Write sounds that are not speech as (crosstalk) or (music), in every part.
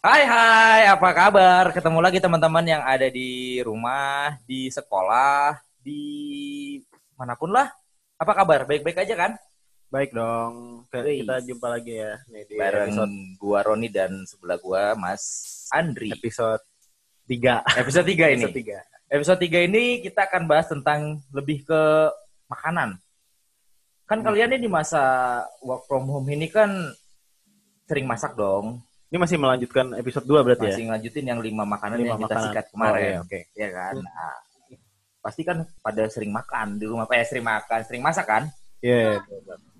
Hai hai, apa kabar? Ketemu lagi teman-teman yang ada di rumah, di sekolah, di mana pun lah. Apa kabar? Baik-baik aja kan? Baik dong. Wih. Kita jumpa lagi ya nih di Bareng episode, gua Roni dan sebelah gua Mas Andri. episode 3. Episode 3 ini. Episode 3. Episode 3 ini kita akan bahas tentang lebih ke makanan. Kan Hmm. kalian ini di masa work from home ini kan sering masak dong. Ini masih melanjutkan episode 2 berarti Masih ngelanjutin yang lima makanan Lima yang kita makanan. sikat ya? kemarin. Oh, iya, oke. ya kan Nah, pasti kan pada sering makan di rumah eh sering makan sering masak kan Iya.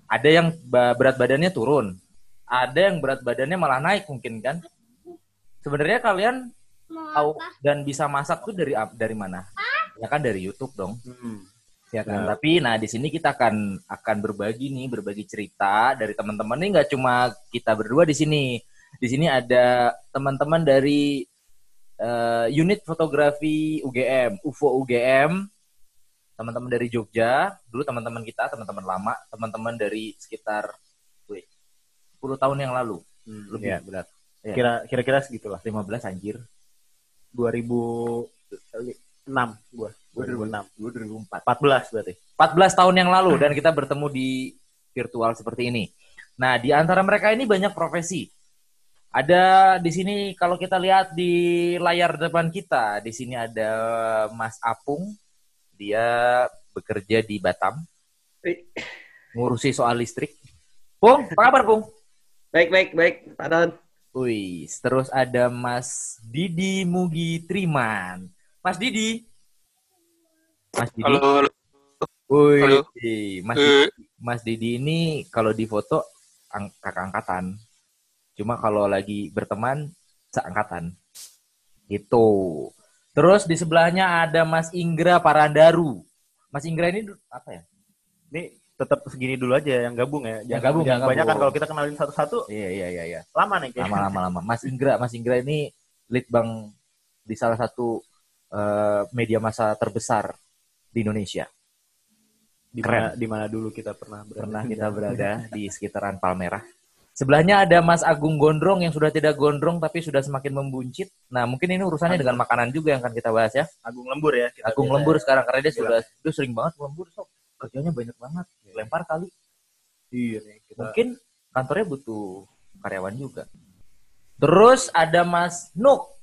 ada yang berat badannya turun ada yang berat badannya malah naik mungkin kan sebenarnya kalian tahu dan bisa masak tuh dari dari mana ya kan dari YouTube dong Hmm. ya kan Ya. tapi nah di sini kita akan akan berbagi nih berbagi cerita dari teman-teman ini nggak cuma kita berdua di sini di sini ada teman-teman dari eh, unit fotografi UGM UFO UGM teman-teman dari Jogja dulu teman-teman kita teman-teman lama teman-teman dari sekitar wait, 10 tahun yang lalu Hmm, lebih iya. berat Iya. Kira kira-kira segitulah. 15 anjir 2006 gua. 2006. 2004 14 berarti. 14 tahun yang lalu dan kita bertemu di virtual seperti ini. Nah, di antara mereka ini banyak profesi. Ada di sini kalau kita lihat di layar depan kita, di sini ada Mas Apung. Dia bekerja di Batam, ngurusi soal listrik. Pung, apa kabar, Pung? Baik, baik, baik, Pak Don. Wih, terus ada Mas Didi Mugi Triman. Mas Didi. Mas Didi. Halo, halo. Wih, Halo. Mas Didi, Mas Didi ini kalau di foto ang- kakak angkatan. Cuma kalau lagi berteman seangkatan. Gitu. Terus di sebelahnya ada Mas Inggra Parandaru. Mas Inggra ini apa ya? Ini tetap segini dulu aja yang gabung ya. Jangan gabung, jangan yang banyak kan kalau kita kenalin satu-satu Iya iya iya iya. lama nih kayaknya. Lama-lama lama. Mas Inggra, Mas Inggra ini lead bank di salah satu eh, media massa terbesar di Indonesia. Di mana di mana dulu kita pernah berada. pernah (laughs) kita berada di sekitaran Palmerah. Sebelahnya ada Mas Agung Gondrong yang sudah tidak gondrong tapi sudah semakin membuncit. Nah, mungkin ini urusannya dengan makanan juga yang akan kita bahas ya. Agung Lembur ya. kita Agung lembur ya. sekarang karena dia sudah dia sering banget lembur sob. Kerjanya banyak banget. Lempar kali. Iya nih. Kita Mungkin kantornya butuh karyawan juga. Terus ada Mas Nuk,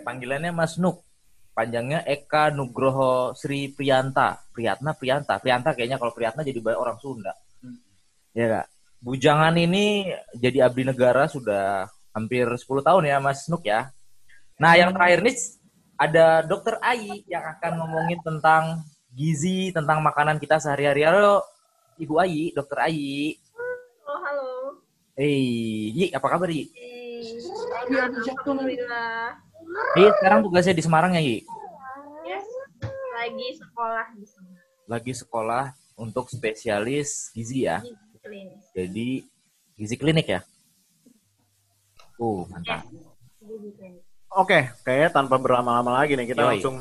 panggilannya Mas Nuk. Panjangnya Eka Nugroho Sri Priyanta. Priyatna Priyanta. Priyanta kayaknya kalau Priyatna jadi ba- orang Sunda. Ya kak. Bujangan ini jadi abdi negara sudah hampir 10 tahun ya Mas Nuk ya. Nah yang terakhir nih ada Dokter Ai yang akan ngomongin tentang gizi, tentang makanan kita sehari-hari. Halo Ibu Ai, Dokter Ai. Oh, halo. Eh, Yi, apa kabar Yi? Eh, Alhamdulillah. Yi, sekarang tugasnya di Semarang ya Yi? Yes, lagi sekolah di sini. Lagi sekolah untuk spesialis gizi ya. Di klinis. Jadi gizi klinik ya? Uh, mantap. Oke, kayaknya tanpa berlama-lama lagi nih kita Yoi. langsung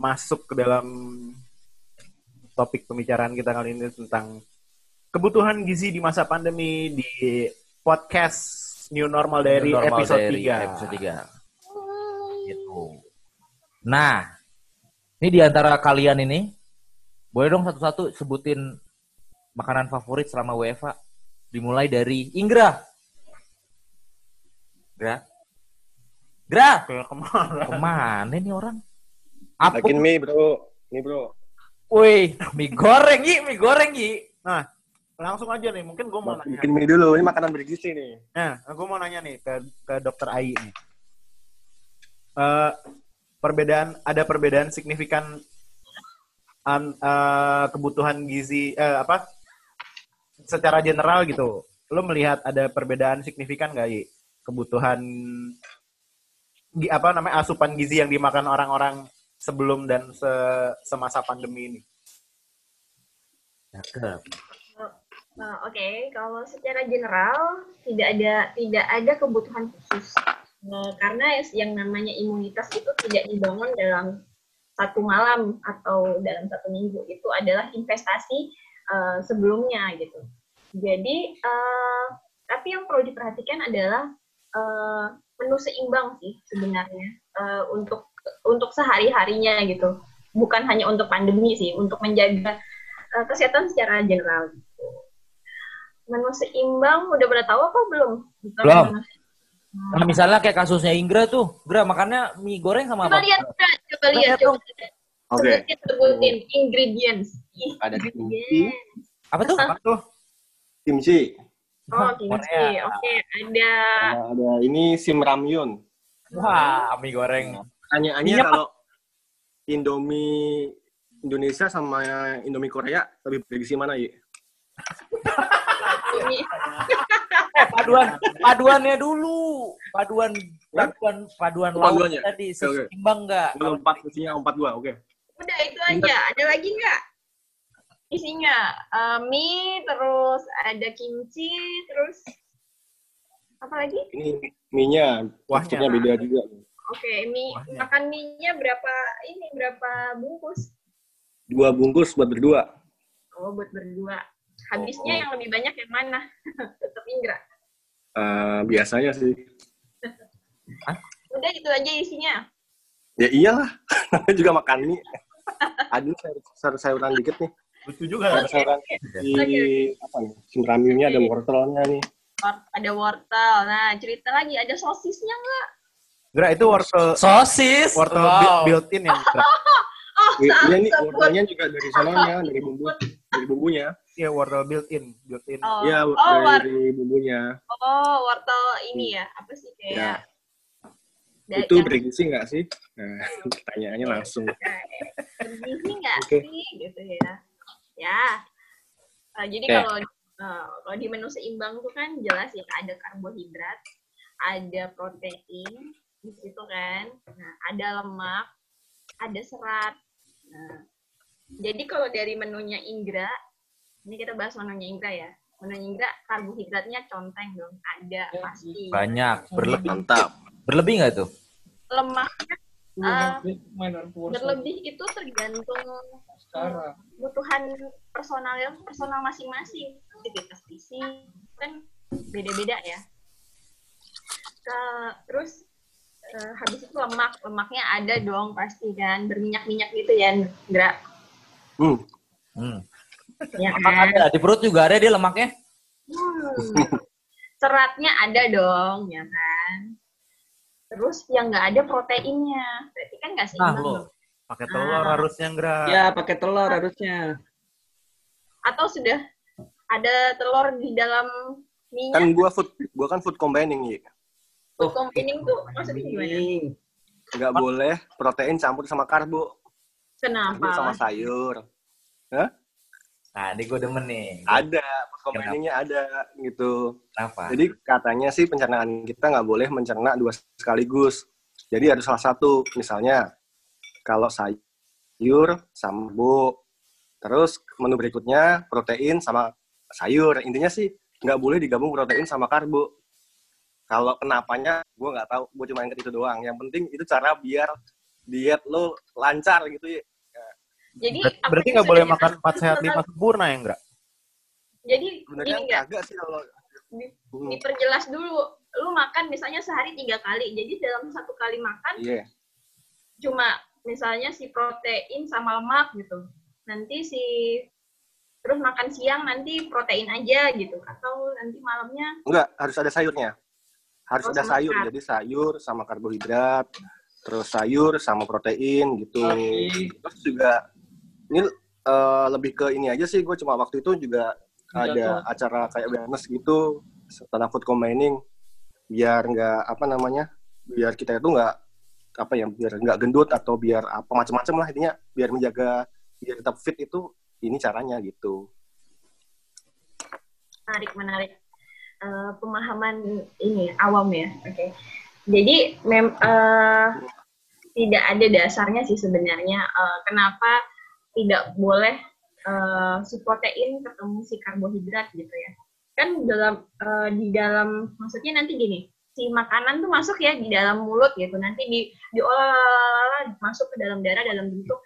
masuk ke dalam topik pembicaraan kita kali ini tentang kebutuhan gizi di masa pandemi di podcast New Normal dari Normal episode dari 3. Episode 3. Gitu. Nah, ini di antara kalian ini, boleh dong satu-satu sebutin makanan favorit selama WFA. Dimulai dari Inggra. Gra. Gra, ke mana? ke mana nih orang? Apa? Bikin mie, bro. Nih, bro. Wih, mie goreng, Yi, mie goreng, Yi. Nah, langsung aja nih, mungkin gue mau nanya. Bikin mie dulu. Ini makanan bergizi nih. Nah, gue mau nanya nih ke ke dokter Ai nih. Eh, perbedaan ada perbedaan signifikan an- eh, kebutuhan gizi eh, apa secara general gitu. Lo melihat ada perbedaan signifikan gak Yi? Kebutuhan apa namanya asupan gizi yang dimakan orang-orang sebelum dan se- semasa pandemi ini. Cakep. Nah, Oke, kalau secara general tidak ada tidak ada kebutuhan khusus Eh, karena yang namanya imunitas itu tidak dibangun dalam satu malam atau dalam satu minggu itu adalah investasi eh, sebelumnya gitu. Jadi, eh, tapi yang perlu diperhatikan adalah eh, menu seimbang sih sebenarnya eh, untuk untuk sehari harinya gitu bukan hanya untuk pandemi sih untuk menjaga eh, kesehatan secara general gitu. menu seimbang udah pada tahu apa belum Belum. Nah, misalnya kayak kasusnya Ingra tuh, Gra makannya mie goreng sama coba apa? lihat Kak. coba lihat Lihat coba lihat. Oke. sebutin sebutin ingredients Ada ingredients Apa tuh? (laughs) Apa tuh? Kimchi. oh kimchi oke ada Sama ada ini sim ramyun. Wah, mie goreng. Pertanyaannya Minyak, kalau Indomie Indonesia sama Indomie Korea lebih bergizi mana, Yi? ini Eh, paduan, paduannya dulu. Paduan, paduan, paduan paduannya. tadi seimbang nggak? Empat isinya empat dua, oke. Udah itu aja. Ada lagi nggak? Isinya eh, mie, terus ada kimchi, terus apa lagi? Ini mie-nya Kuahnya. teksturnya beda juga. Oke, mie Wahnya. makan mie-nya berapa ini berapa bungkus? Dua bungkus buat berdua. Oh, buat berdua. Habisnya Oh. yang lebih banyak yang mana? (laughs) Tetap Indra. Eh, biasanya sih. Udah itu aja isinya. Ya iyalah, namanya (laughs) juga makan mie. Aduh, sayur, sayuran dikit nih. Lucu juga. Sayuran di Oke, apa nih? Sim ramyunnya ada wortelnya nih. Ada wortel. Nah, cerita lagi ada sosisnya nggak? Gra itu wortel Sosis. wortel Wow. bu- built-in ya. Gra? (laughs) Oh, Iya iya nih, wortelnya juga dari sononya, (laughs) dari bumbu, dari bumbunya. Iya, wortel built-in, built-in. Oh, Iya, oh, dari bumbunya. oh, wortel ini ya. Apa sih Ya, kayak da- itu yang- bergizi nggak sih? Nah, (laughs) pertanyaannya langsung. bergizi nggak Oke. sih gitu ya ya Eh, jadi Oke. kalau eh, kalau di menu seimbang tuh kan jelas ya ada karbohidrat ada protein di situ kan nah ada lemak ada serat nah jadi kalau dari menunya Indra ini kita bahas menunya Indra ya menunya Indra karbohidratnya conteng dong ada pasti Banyak, berlebih. Mantap. Berlebih nggak tuh? lemaknya eh, berlebih itu tergantung kebutuhan personal personal masing-masing. Aktivitas fisik kan beda-beda ya. Ke- terus eh, habis itu lemak. Lemaknya ada dong pasti kan. Berminyak-minyak gitu ya Indra Hmm, Hmm. ya Lemak kan? Ada, di perut juga ada dia lemaknya. Hmm. seratnya ada dong ya kan terus yang nggak ada proteinnya berarti kan nggak Nah, seimbang lo. dong. Pakai telur Ah. harusnya, Gra. Ya, pakai telur harusnya. atau sudah ada telur di dalam minyak Kan gua food, gua kan food combining, Yi. food combining tuh maksudnya gimana? Nggak boleh protein campur sama karbo. Campur sama Kenapa? sayur. Nah, ini gue demen nih. Ada, combiningnya ada gitu. Kenapa? Jadi katanya sih pencernaan kita nggak boleh mencerna dua sekaligus. Jadi harus salah satu. Misalnya kalau sayur sama bu, terus menu berikutnya protein sama sayur. Intinya sih nggak boleh digabung protein sama karbo. Kalau kenapanya, gue nggak tahu. Gue cuma inget itu doang. Yang penting itu cara biar diet lo lancar gitu ya. Jadi Ber- berarti nggak boleh makan empat sehat lima sempurna ya, Gra? Jadi Sebenarnya ini enggak kagak sih kalau di- Hmm, diperjelas dulu. Lu makan misalnya sehari tiga kali. Jadi dalam satu kali makan Iya. cuma misalnya si protein sama lemak gitu. Nanti si terus makan siang nanti protein aja gitu atau nanti malamnya Enggak, harus ada sayurnya. Harus Oh, ada sayur. karb. Jadi sayur sama karbohidrat, terus sayur sama protein gitu. Terus juga ini eh, lebih ke ini aja sih. Gue cuma waktu itu juga ada acara kayak awareness gitu tentang food combining biar nggak apa namanya biar kita itu nggak apa ya biar nggak gendut atau biar apa macam-macam lah intinya biar menjaga biar tetap fit itu ini caranya gitu. Menarik menarik. Eh, pemahaman ini awam ya oke. Jadi mem eh, tidak ada dasarnya sih sebenarnya Eh, kenapa tidak boleh eh, si protein ketemu si karbohidrat gitu ya kan dalam eh, di dalam maksudnya nanti gini si makanan tuh masuk ya di dalam mulut gitu nanti di diolah masuk ke dalam darah dalam bentuk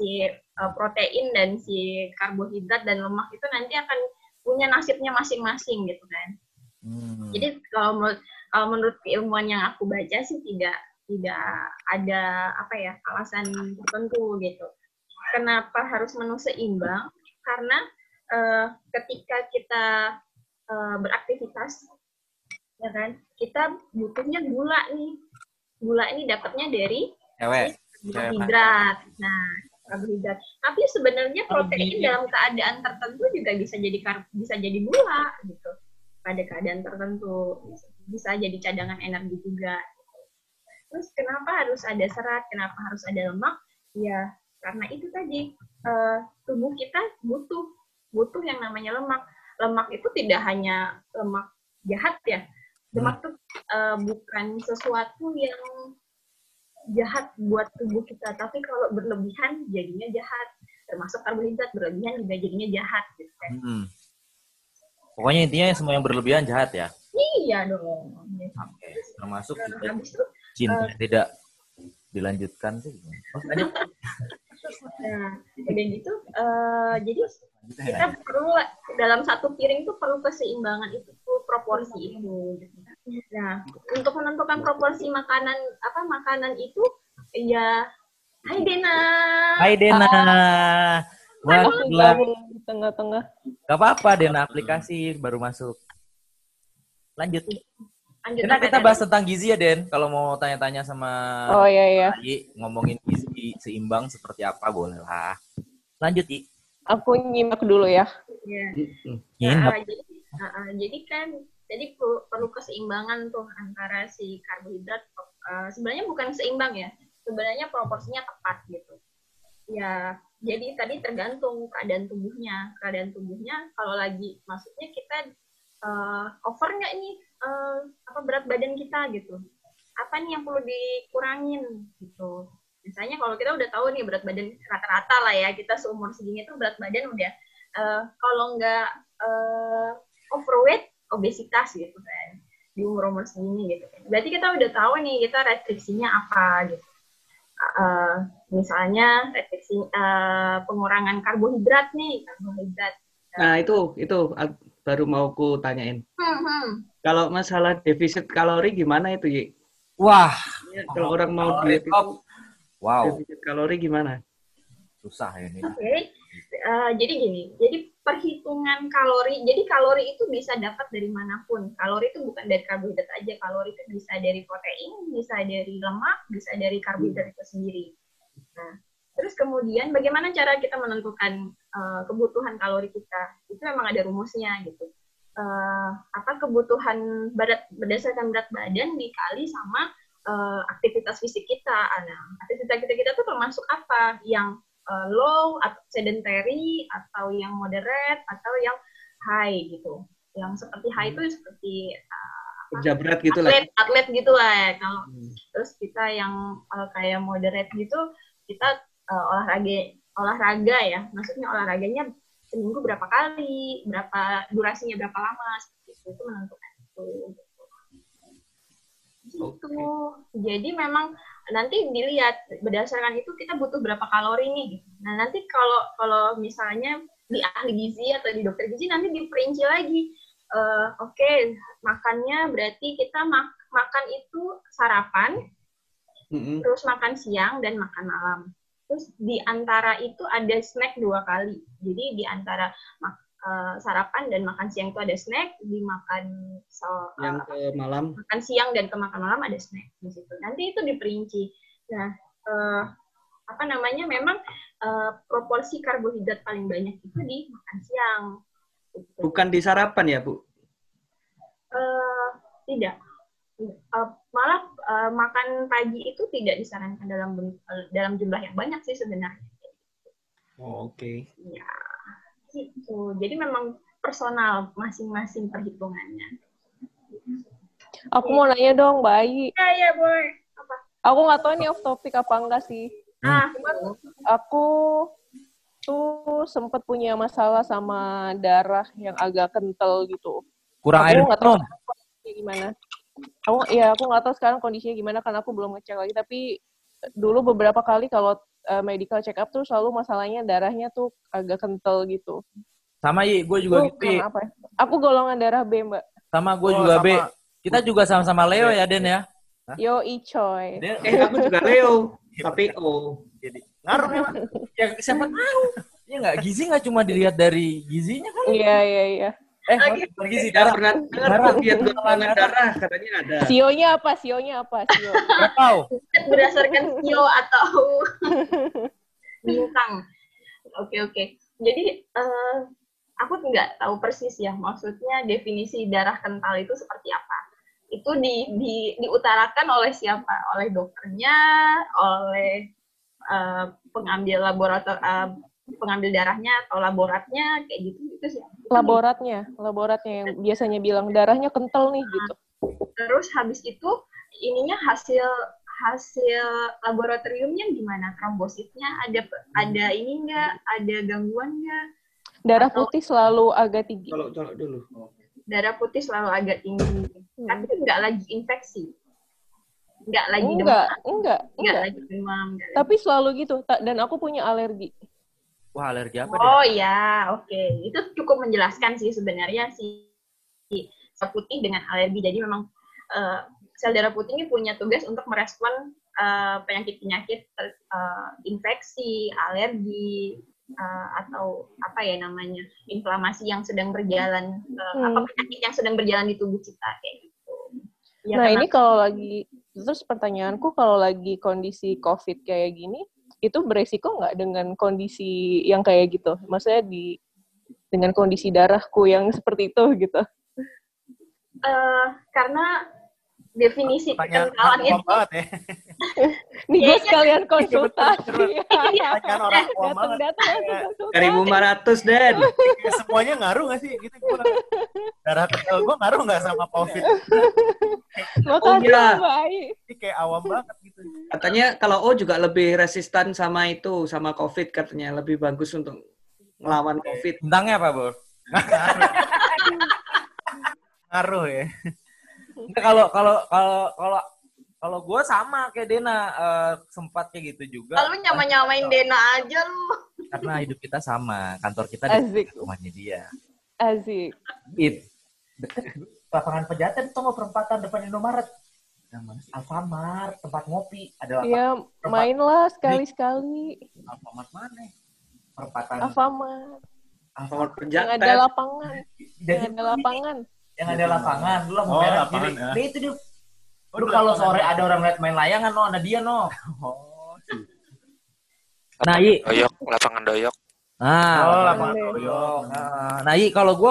si eh, protein dan si karbohidrat dan lemak itu nanti akan punya nasibnya masing-masing gitu kan Hmm. jadi kalau menurut uh, menurut keilmuan yang aku baca sih tidak tidak ada apa ya alasan tertentu gitu. Kenapa harus menu seimbang? Karena uh, ketika kita uh, beraktivitas, ya kan, kita butuhnya gula nih. Gula ini dapatnya dari karbohidrat. Nah, karbohidrat. Tapi sebenarnya protein dalam keadaan tertentu juga bisa jadi bisa jadi gula gitu. Pada keadaan tertentu bisa jadi cadangan energi juga. Terus kenapa harus ada serat? Kenapa harus ada lemak? Ya karena itu tadi uh, tubuh kita butuh butuh yang namanya lemak. Lemak itu tidak hanya lemak jahat ya. Lemak itu uh, bukan sesuatu yang jahat buat tubuh kita, tapi kalau berlebihan jadinya jahat. Termasuk karbohidrat berlebihan juga jadinya jahat gitu kan. Hmm. Pokoknya intinya semua yang berlebihan jahat ya. Iya dong. Oke, okay. termasuk juga cinta uh, tidak dilanjutkan sih. Oh, (laughs) nah, udah gitu, uh, jadi kita perlu dalam satu piring itu perlu keseimbangan itu proporsi itu. Nah, untuk menentukan proporsi makanan apa makanan itu ya Hai Dena. Hai Dena. Wah, di tengah-tengah. Gak apa-apa Dena aplikasi baru masuk. Lanjut. Lanjut Karena kita bahas tentang gizi ya Den. Kalau mau tanya-tanya sama Oh iya iya. Ayi, ngomongin gizi seimbang seperti apa boleh lah. Lanjut I. Aku nyimak dulu ya. Iya. Nah, jadi, uh, jadi kan jadi perlu, perlu keseimbangan tuh antara si karbohidrat uh, sebenarnya bukan seimbang ya sebenarnya proporsinya tepat gitu ya jadi tadi tergantung keadaan tubuhnya keadaan tubuhnya kalau lagi maksudnya kita uh, over nggak nih uh, apa berat badan kita gitu. Apa nih yang perlu dikurangin gitu. Misalnya kalau kita udah tahu nih berat badan rata-rata lah ya kita seumur segini tuh berat badan udah uh, kalau nggak uh, overweight obesitas gitu kan. Di umur umur segini gitu. Berarti kita udah tahu nih kita restriksinya apa gitu. Uh, misalnya restriksi uh, pengurangan karbohidrat nih karbohidrat. Nah itu itu baru mau ku tanyain. Hmm, hmm. Kalau masalah defisit kalori gimana itu, Yi? Wah, ya, kalau orang mau diet itu, wow. defisit kalori gimana? Susah ini. Oke, okay. uh, jadi gini, jadi perhitungan kalori, jadi kalori itu bisa dapat dari mana pun. Kalori itu bukan dari karbohidrat aja, kalori itu bisa dari protein, bisa dari lemak, bisa dari karbohidrat itu sendiri. Nah, Terus kemudian bagaimana cara kita menentukan uh, kebutuhan kalori kita? Itu memang ada rumusnya gitu. Uh, apa kebutuhan berat berdasarkan berat badan dikali sama uh, aktivitas fisik kita. Nah, aktivitas kita kita tuh termasuk apa? Yang uh, low atau sedentary atau yang moderate atau yang high gitu. Yang seperti high itu seperti uh, kerja berat gitu atlet, lah. Atlet gitu lah ya. Kalau hmm. terus kita yang uh, kayak moderate gitu kita uh, olahraga olahraga ya. Maksudnya olahraganya seminggu berapa kali berapa durasinya berapa lama itu. Itu menentukan itu gitu. Jadi memang nanti dilihat berdasarkan itu kita butuh berapa kalori nih gitu. nah nanti kalau kalau misalnya di ahli gizi atau di dokter gizi nanti diperinci lagi. Uh, oke okay, makannya berarti kita mak makan itu sarapan mm -hmm. terus makan siang dan makan malam Terus di antara itu ada snack dua kali. Jadi di antara uh, sarapan dan makan siang itu ada snack, dimakan so, uh, yang ke malam. Makan siang dan ke makan malam ada snack di situ. Nanti itu diperinci. Nah, uh, apa namanya? Memang uh, proporsi karbohidrat paling banyak itu di makan siang. Bukan di sarapan ya, Bu? Uh, tidak uh, malah uh, makan pagi itu tidak disarankan dalam dalam jumlah yang banyak sih sebenarnya. Oh, oke. Okay. Ya, gitu. Jadi memang personal masing-masing perhitungannya. Aku mau nanya dong, Bayi. Iya, iya, boleh. Apa? Aku nggak tahu ini off topic apa enggak sih. Ah, aku tuh sempat punya masalah sama darah yang agak kental gitu. Kurang aku air minum. Gimana? Aku ya aku nggak tahu sekarang kondisinya gimana karena aku belum ngecek lagi tapi dulu beberapa kali kalau uh, medical check up tuh selalu masalahnya darahnya tuh agak kental gitu sama i gue juga gitu apa ya? aku golongan darah B mbak sama gue oh, juga sama. B Kita juga sama-sama Leo ya, Den ya. Yo Icoy. Den, Eh, aku juga Leo, tapi O. Jadi ngaruh ya, ya siapa tahu. Ya nggak gizi nggak cuma dilihat dari gizinya kan? Iya, iya, iya. Eh, gizi Tidak darah. pernah dengar diet golongan darah, katanya ada. Sionya apa? Sionya apa? Sio. Nggak tahu. berdasarkan sio atau (laughs) bintang. Oke oke. Jadi eh, aku nggak tahu persis ya maksudnya definisi darah kental itu seperti apa. Itu di, di diutarakan oleh siapa? Oleh dokternya, oleh eh, pengambil laborator eh, pengambil darahnya atau laboratnya kayak gitu gitu sih. Laboratnya, laboratnya yang biasanya bilang darahnya kental nih gitu. Terus habis itu ininya hasil hasil laboratoriumnya gimana? Trombositnya ada ada ini enggak? Ada gangguan enggak? Darah Atau- putih selalu agak tinggi. Kalau colok dulu. Darah putih selalu agak tinggi. Hmm. Tapi enggak lagi infeksi. Enggak lagi demam. Enggak, enggak, Enggak enggak. lagi demam. enggak lagi- Tapi selalu gitu. Dan aku punya alergi. Wah, alergi apa deh? Oh ya, oke. Itu cukup menjelaskan sih sebenarnya si si sel putih dengan alergi. Jadi memang eh, sel darah putih ini punya tugas untuk merespon eh, penyakit-penyakit ter- eh, infeksi, alergi eh, atau apa ya namanya inflamasi yang sedang berjalan eh, Hmm. apa penyakit yang sedang berjalan di tubuh kita kayak gitu. Ya, nah karena- ini kalau lagi terus pertanyaanku kalau lagi kondisi COVID kayak gini itu beresiko nggak dengan kondisi yang kayak gitu? Maksudnya di dengan kondisi darahku yang seperti itu gitu. eh, karena definisi Pertanyaan kekentalan itu banget ya. (laughs) Nih gue Iya, sekalian konsultasi. Pertanyaan orang awam banget. Konsultasi. 1500, Den. Semuanya ngaruh gak sih? Gitu gua darah kental gue ngaruh nggak sama COVID? Iya. Mbak Ai. Ini kayak awam banget gitu. Katanya kalau O juga lebih resistan sama itu, sama COVID katanya. Lebih bagus untuk melawan COVID. Bintangnya apa, Bor? (laughs) Ngaruh ya. Kalau kalau kalau kalau kalau gue sama kayak Dena eh, sempat kayak gitu juga lalu nyama-nyamain Dena aja lu. karena hidup kita sama kantor kita di Asik, rumahnya dia asik. it lapangan pejaten tuh nggak perempatan depan Indomaret yang? Alfamart tempat ngopi ada lapangan Ya mainlah sekali-sekali. Alfamart mana perempatan Alfamart. Alfamart Yang Pejaten. ada lapangan. Yang jadi ada lapangan. Yang ada lapangan lu lah mau Oh, lapangan, ya. Dia itu dia Oh, lu kalau sore ada orang lihat main layangan no ada dia no (laughs) Oh, nah i Doyok, lapangan doyok. nah oh lapangan doyok. Nah, nah iya kalau gue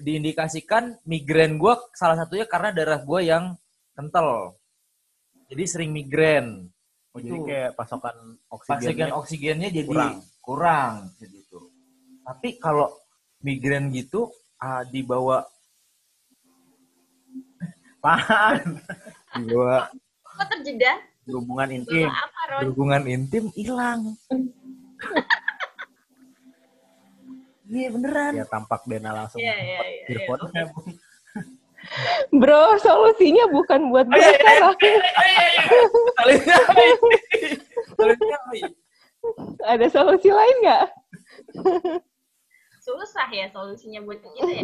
diindikasikan migrain gue salah satunya karena darah gue yang kental. Jadi sering migrain. Oh, jadi kayak pasokan Oksigen oksigen. oksigennya jadi kurang. kurang, gitu. Tapi kalau migrain gitu ah, dibawa Apaan? dibawa Kok terjeda? Hubungan intim. Apa, berhubungan intim hilang. Iya beneran. Ya tampak Dena langsung. Iya, iya, iya. iya. Bro, solusinya bukan buat Oh, iya, iya. Ada solusi lain nggak? Susah ya solusinya buat kita ya.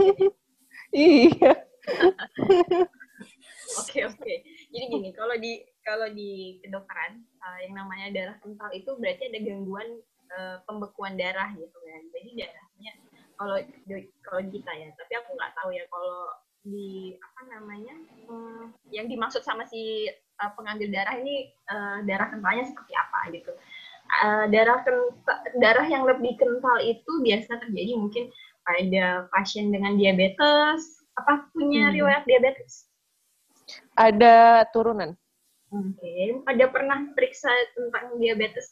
Iya. Oke oke. Jadi gini, kalau di kalau di kedokteran eh, yang namanya darah kental itu berarti ada gangguan eh, pembekuan darah gitu kan. Jadi darahnya kalau kalau kita ya, tapi aku nggak tahu ya kalau di apa namanya hmm, yang dimaksud sama si eh, pengambil darah ini eh, darah kentalnya seperti apa gitu. Eh, darah kental, darah yang lebih kental itu biasa terjadi mungkin pada pasien dengan diabetes apa punya Hmm. riwayat diabetes Ada turunan. Oke, ada pernah periksa tentang diabetes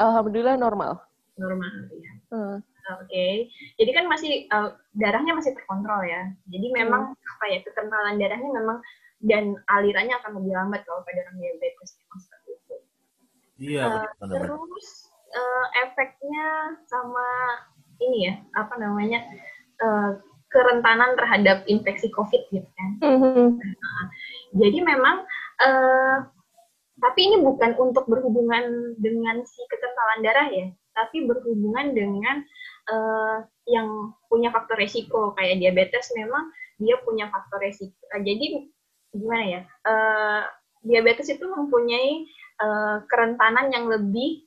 Alhamdulillah normal. normal ya. Hmm. Oke, jadi kan masih eh, darahnya masih terkontrol ya. Jadi memang apa ya kekentalan darahnya memang dan alirannya akan lebih lambat kalau pada orang diabetes memang seperti itu. Iya, benar-benar. Terus eh, efeknya sama ini ya apa namanya eh, kerentanan terhadap infeksi COVID gitu kan. Mhm. Jadi memang eh, tapi ini bukan untuk berhubungan dengan si kekentalan darah ya, tapi berhubungan dengan eh, yang punya faktor resiko kayak diabetes memang dia punya faktor resiko. Uh, jadi gimana ya? Uh, diabetes itu mempunyai uh, kerentanan yang lebih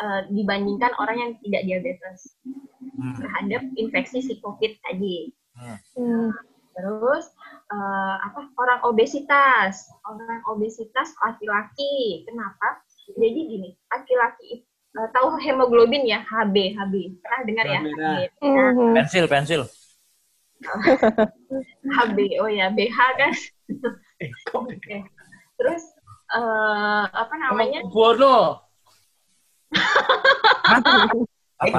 uh, dibandingkan orang yang tidak diabetes hmm. terhadap infeksi si COVID tadi. Hmm. Terus uh, apa orang obesitas, orang obesitas laki-laki. Kenapa? Jadi gini, laki-laki uh, tahu hemoglobin ya, HB, HB. Pernah dengar ya? HB. Nah, pensil, pensil. (laughs) HB, oh ya, BH kan. Oke. (laughs) okay. Terus uh, apa namanya? Bono. Apa?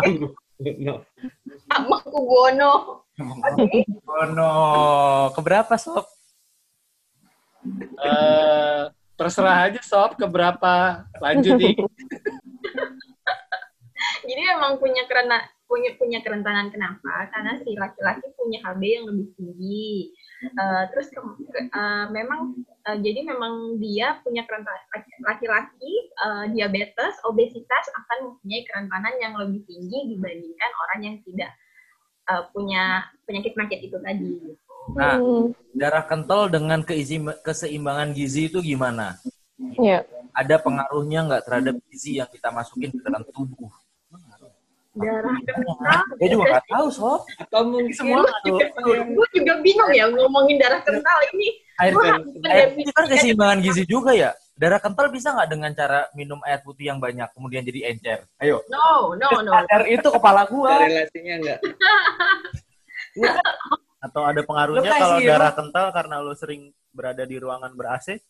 Sama Kubono. Kubono. Keberapa, Sob? Uh, terserah aja, Sob, keberapa. Lanjut nih. (laughs) Jadi emang punya kerana punya punya kerentanan kenapa? Karena si laki-laki punya HB yang lebih tinggi. Uh, terus ke, uh, memang uh, jadi memang dia punya kerentanan laki-laki uh, diabetes, obesitas akan mempunyai kerentanan yang lebih tinggi dibandingkan orang yang tidak uh, punya penyakit-penyakit itu tadi. Nah, darah kental dengan keseimbangan gizi itu gimana? Iya. Ada pengaruhnya nggak terhadap gizi yang kita masukin ke dalam tubuh? Darah kental. Dia juga nggak tahu sob. Atau mungkin semua Gue juga bingung ya ngomongin darah kental ini. Air, air itu kan keseimbangan gizi juga ya. Darah kental bisa nggak dengan cara minum air putih yang banyak kemudian jadi encer? Ayo. No, no, no. Air itu kepala gua. Ada relasinya (laughs) enggak? Atau ada pengaruhnya kalau darah kental karena lo sering berada di ruangan ber-AC?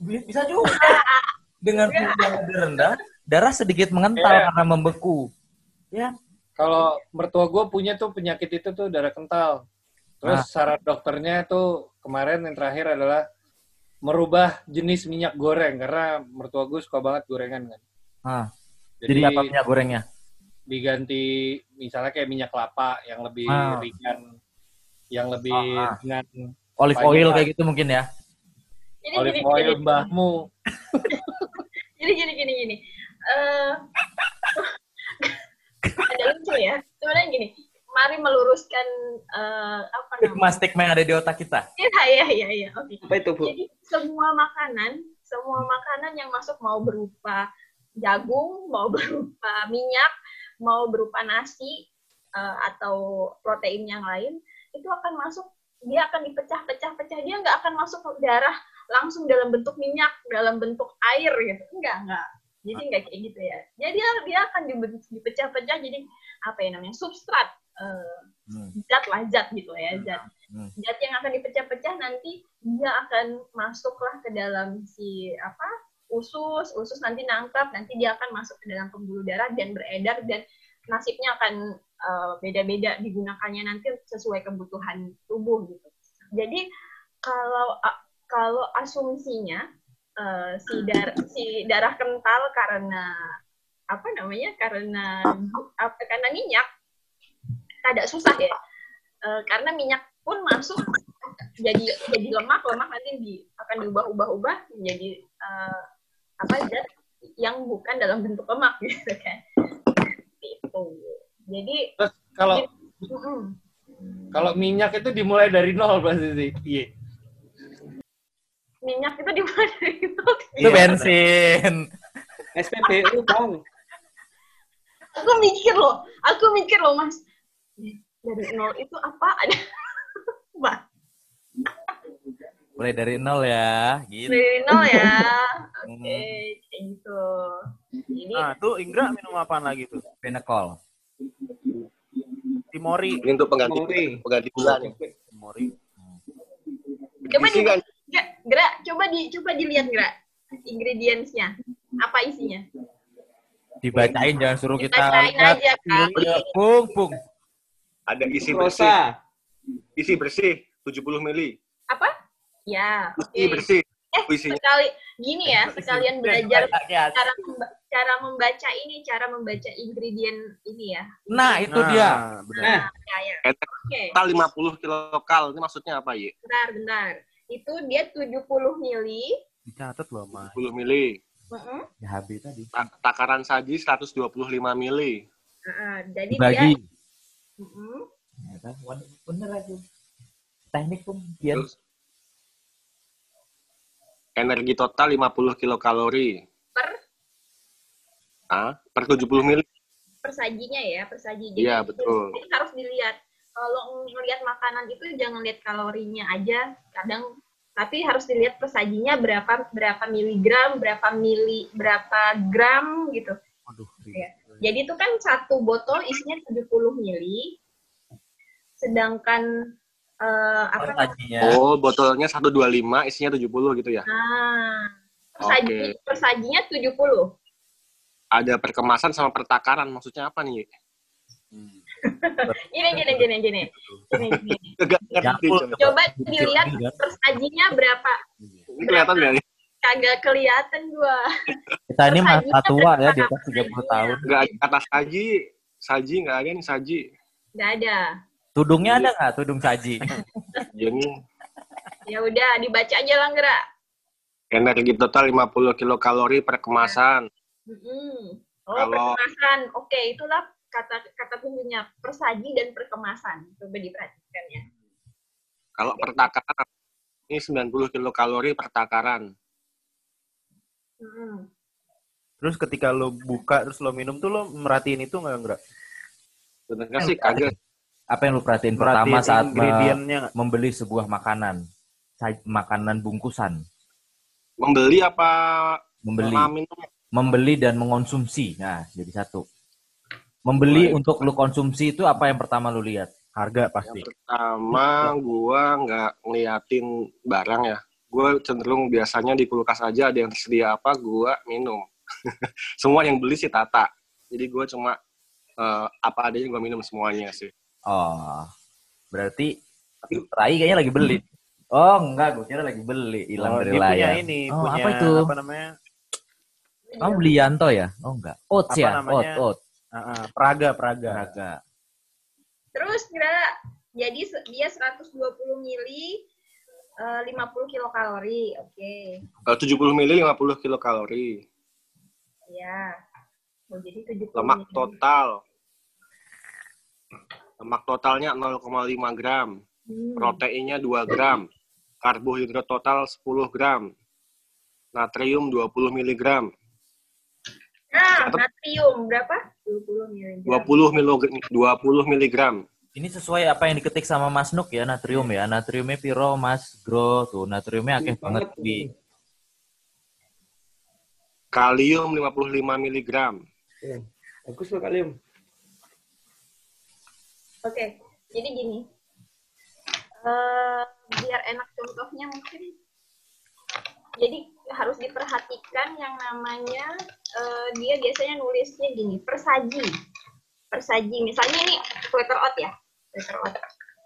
Bisa juga. (laughs) Dengan suhu yang lebih rendah, darah sedikit mengental yeah. karena membeku. Ya. Kalau mertua gue punya tuh penyakit itu tuh darah kental. Terus nah. syarat dokternya tuh kemarin yang terakhir adalah merubah jenis minyak goreng karena mertua gue suka banget gorengan kan. Ah. Jadi, Jadi apa minyak gorengnya? Diganti misalnya kayak minyak kelapa yang lebih ah. ringan, yang lebih ah, ah. dengan olive oil kayak gitu mungkin ya. Jadi, olive gini, oil gini, mbahmu. (laughs) jadi gini gini gini. Uh, ada lucu ya. Sebenarnya gini, mari meluruskan uh, apa namanya? Stigma yang ada di otak kita. Iya, iya, iya, iya. Oke. Apa itu, Bu? Jadi semua makanan, semua makanan yang masuk mau berupa jagung, mau (laughs) berupa minyak, mau berupa nasi uh, atau protein yang lain, itu akan masuk dia akan dipecah-pecah-pecah dia nggak akan masuk ke darah langsung dalam bentuk minyak dalam bentuk air gitu enggak enggak jadi nggak kayak gitu ya. Jadi dia, dia akan dipecah-pecah jadi apa ya namanya substrat uh, hmm. zat lah zat gitu ya zat. Hmm. Zat yang akan dipecah-pecah nanti dia akan masuklah ke dalam si apa usus, usus nanti nangkap, nanti dia akan masuk ke dalam pembuluh darah dan beredar dan nasibnya akan uh, beda-beda digunakannya nanti sesuai kebutuhan tubuh gitu. Jadi kalau uh, kalau asumsinya uh, si dar si darah kental karena apa namanya karena apa karena minyak. Tidak susah ya. Uh, karena minyak pun masuk jadi jadi lemak lemak nanti di, akan diubah-ubah-ubah menjadi uh, apa zat yang bukan dalam bentuk lemak (laughs) gitu kan. Itu jadi Terus kalau gitu, kalau minyak itu dimulai dari nol pasti sih iya minyak itu di mana dari itu? Itu bensin. SPBU bang. Aku mikir loh, aku mikir loh mas. Dari nol itu apa ada? (laughs) Bah. Mulai dari nol ya, gitu. Dari nol ya. (laughs) Oke, okay, kayak gitu. Jadi, nah, tuh Inggra minum apa lagi tuh? Benekol. Timori. Ini untuk pengganti Timori. pengganti gula nih. Timori. Coba di, kan Gerak, coba di coba dilihat gerak ingredientsnya. Apa isinya? Dibacain jangan suruh kita lihat. aja kan. Pung, pung. Ada isi bersih. Isi bersih 70 mili. Apa? Ya. Isi okay. bersih. Eh, Isinya. sekali gini ya, sekalian belajar cara cara membaca ini, cara membaca ingredient ini ya. Nah, itu nah, dia. Benar. Nah, ya, ya. Oke. Okay. 50 kilokal. Ini maksudnya apa, ya? Bentar, bentar itu dia 70 mili. Dicatat loh, Mas. 70 mili. Uh -uh. Ya habis tadi. Takaran saji 125 mili. Uh, jadi Bagi. dia uh -uh. Ya kan? Bener aja. teknik tuh biar Terus energi total 50 kilokalori. Per Ah, per 70 mili. persajinya ya, persaji. Iya, itu- betul. Itu harus dilihat. Kalau ngelihat makanan itu jangan lihat kalorinya aja. Kadang tapi harus dilihat persajinya berapa berapa miligram, berapa mili, berapa gram gitu. Waduh. Iya. Jadi itu kan satu botol isinya 70 mili. Sedangkan eh, apa persajinya. Oh, botolnya 125, isinya 70 gitu ya. Nah, persaji, Oke. persajinya 70. Ada perkemasan sama pertakaran, maksudnya apa nih? Gini gini gini gini. Gini coba. Dilihat persajinya berapa. Ini kelihatan nggak nih? Kagak kelihatan gua. Kita ini masa tua ya di atas 30 tahun. Nggak ada kata saji. Saji nggak ada nih saji. Nggak ada. Tudungnya ada nggak tudung saji? Jadi Ya udah dibaca aja lah Nggak? energi total 50 kilokalori per kemasan. Mm-mm. Oh, Kalau- perkemasan. Oke, itulah kata kata kuncinya persaji dan perkemasan. Coba diperhatikan ya. Kalau pertakaran ini 90 kilokalori per takaran. Mm. Terus ketika lo buka terus lo minum tuh lo merhatiin itu nggak enggak? Sebenarnya sih kagak. Apa yang lu perhatiin pertama Merhatiin saat membeli sebuah makanan? Makanan bungkusan. Membeli apa Membeli. Membeli dan mengonsumsi. Nah, jadi satu. Membeli Baik. untuk lu konsumsi itu apa yang pertama lu lihat? Harga pasti. Pertama, gua nggak ngeliatin barang ya. Gua cenderung biasanya di kulkas aja ada yang tersedia apa, gua minum. (laughs) Semua yang beli sih tata. Jadi gua cuma eh, apa adanya gua minum semuanya sih. Oh, berarti Rai kayaknya lagi beli. Oh, enggak, gue kira lagi beli. Hilang Oh, dari punya layar. ini, Oh, punya apa itu? apa namanya? Kamu beli Yanto ya? Oh, enggak. Oats Apa ya? namanya? Oat, Ah, ah, Praga, Praga. Raga. Terus kira jadi dia 120 mili eh, 50 kilokalori. Oke. Kalau 70 mili 50 kilokalori. Ya. Oh, jadi 70 Lemak mili. total. Lemak totalnya 0,5 gram. Hmm. Proteinnya 2 gram. Karbohidrat total 10 gram. Natrium 20 miligram. Nah, natrium berapa? 20 miligram. 20 miligram. 20 miligram. Ini sesuai apa yang diketik sama Mas Nuk ya, natrium ya. Natriumnya piro, Mas Gro. Tuh, natriumnya akeh banget di Kalium 55 miligram. Bagus loh kalium. Oke, jadi gini. Eh, biar enak contohnya mungkin. Jadi harus diperhatikan yang namanya eh, dia biasanya nulisnya gini, persaji. Persaji, misalnya ini letter oat ya, letter oat.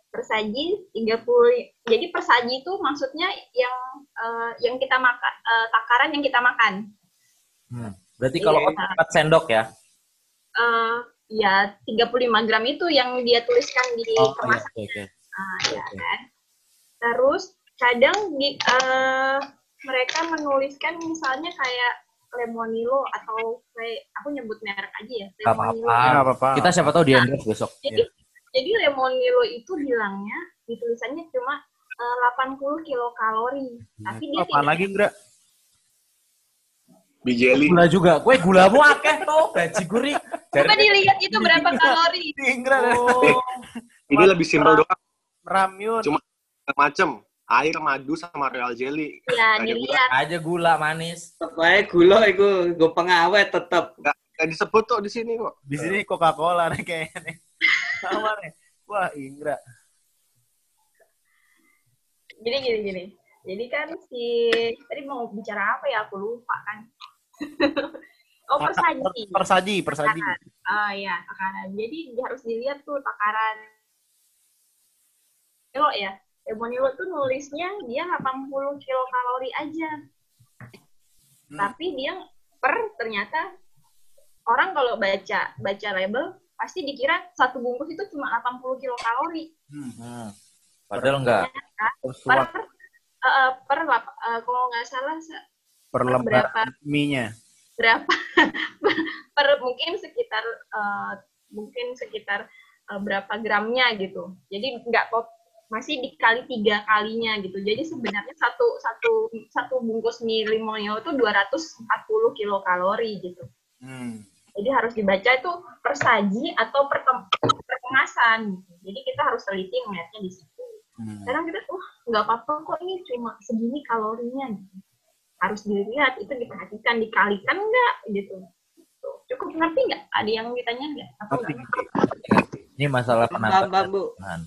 Persaji 30 jadi persaji itu maksudnya yang eh, yang kita makan eh, takaran yang kita makan. Hmm. Berarti kalau Iya. oat 4 sendok ya? Eh ya 35 gram itu yang dia tuliskan di Oh, iya. kemasan Oke, oke. Ah, ya kan. Terus kadang di, eh, mereka menuliskan misalnya kayak lemonilo atau kayak aku nyebut merek aja ya. Gak Lemonilo. apa-apa. Nggak apa-apa. Kita siapa tahu di endorse besok. Jadi jadi lemonilo itu bilangnya di tulisannya cuma eh, 80 kilokalori. Tapi dia tidak lagi, Indra? Bijeli. Gula juga. Kue gulamu akeh tuh, gaji guri. Coba dilihat itu berapa kalori. Indra. Oh, (laughs) Ini lebih simpel doang. Ramyun. Cuma macem air madu sama royal jelly Ya, ada dilihat. aja gula manis. Pokoknya gula itu gue pengawet tetap. Gak disebut tuh di sini kok Di sini Coca-Cola nih kayaknya nih. Sama nih. Wah, Indra. Jadi gini gini. Jadi kan si tadi mau bicara apa ya aku lupa kan. (laughs) oh persaji. Persaji, persaji. Ah ya takaran. Jadi dia harus dilihat tuh takaran. Kalau ya, Lemonilo tuh nulisnya dia 80 kilokalori aja. Tapi dia per ternyata orang kalau baca baca label pasti dikira satu bungkus itu cuma 80 kilokalori. Hmm. Padahal enggak. Per Suap eh, eh, per lap- eh, kalau nggak salah per lembar berapa? mie-nya. berapa (laughs) per mungkin sekitar eh, mungkin sekitar eh, berapa gramnya gitu. Jadi nggak masih dikali tiga kalinya gitu. Jadi sebenarnya satu satu satu bungkus mie limonio itu 240 kilokalori gitu. Hmm. Jadi harus dibaca itu per saji atau per, per kemasan. Gitu. Jadi kita harus teliti ngeliatnya di situ. Hmm. Kadang kita tuh nggak apa-apa kok ini cuma segini kalorinya. Gitu. Harus dilihat itu diperhatikan dikalikan nggak gitu. Tuh, Cukup ngerti nggak? Ada yang ditanya nggak? Ini masalah Paham,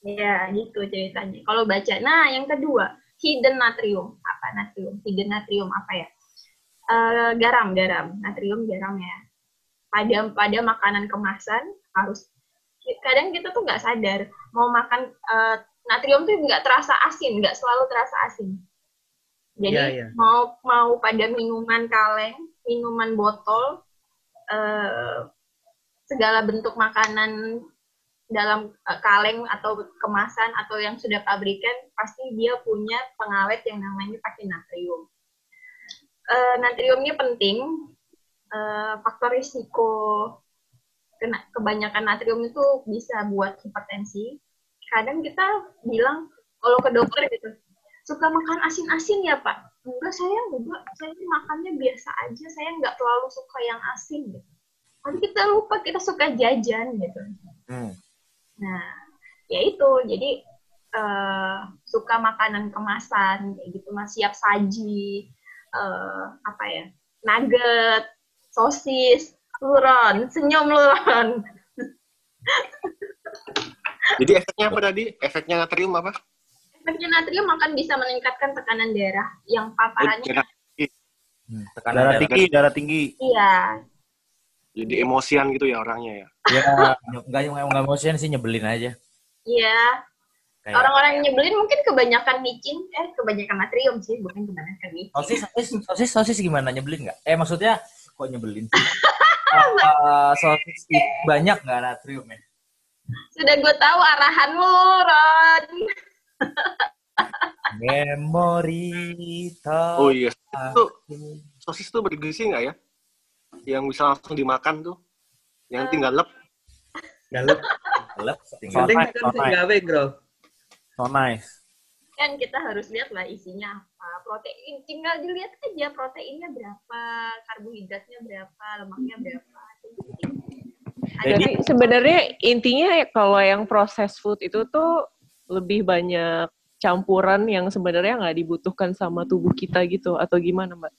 Ya, gitu ceritanya. Kalau baca, nah yang kedua, hidden natrium. Apa natrium? Hidden natrium apa ya? Eh, garam, garam. Natrium, garam ya. Pada pada makanan kemasan harus kadang kita tuh nggak sadar mau makan eh, natrium tuh nggak terasa asin, nggak selalu terasa asin. Jadi Iya, iya. mau mau pada minuman kaleng, minuman botol, eh, segala bentuk makanan dalam eh, kaleng atau kemasan atau yang sudah pabrikan pasti dia punya pengawet yang namanya pakai natrium. Eh, natriumnya penting. Eh, faktor risiko kena kebanyakan natrium itu bisa buat hipertensi. Kadang kita bilang kalau ke dokter gitu, suka makan asin-asin ya pak? Enggak saya enggak, saya makannya biasa aja, saya nggak terlalu suka yang asin gitu. Tapi kita lupa kita suka jajan gitu. Hmm. Nah, ya itu. Jadi eh, suka makanan kemasan kayak gitu, mas siap saji, eh, apa ya, nugget, sosis, luron, senyum luron. (laughs) Jadi efeknya apa tadi? Efeknya natrium apa? Efeknya natrium akan bisa meningkatkan tekanan darah yang paparannya, Darah- hmm, tekanan Darah darah. tinggi, darah tinggi. iya, Jadi emosian gitu ya orangnya ya. Ya, enggak enggak emosian sih nyebelin aja. iya. Kayak Orang-orang yang nyebelin mungkin kebanyakan micin, eh kebanyakan natrium sih, bukan kebanyakan micin. sosis, sosis, sosis, sosis gimana nyebelin nggak? Eh maksudnya kok nyebelin? sih? (laughs) Eh, sosis banyak nggak natriumnya? Sudah gue tahu arahan lu, Ron. Memori. Oh iya. Itu sosis tuh bergizi nggak ya? Yang bisa langsung dimakan tuh? Yang tinggal lep. Galep. Tinggal. Penting Sonai, kan sonai. sing gawe, Bro. So nice. kan kita harus lihat lah isinya apa protein tinggal dilihat aja proteinnya berapa karbohidratnya berapa lemaknya berapa Jadi sebenarnya intinya ya kalau yang processed food itu tuh lebih banyak campuran yang sebenarnya nggak dibutuhkan sama tubuh kita gitu atau gimana mbak?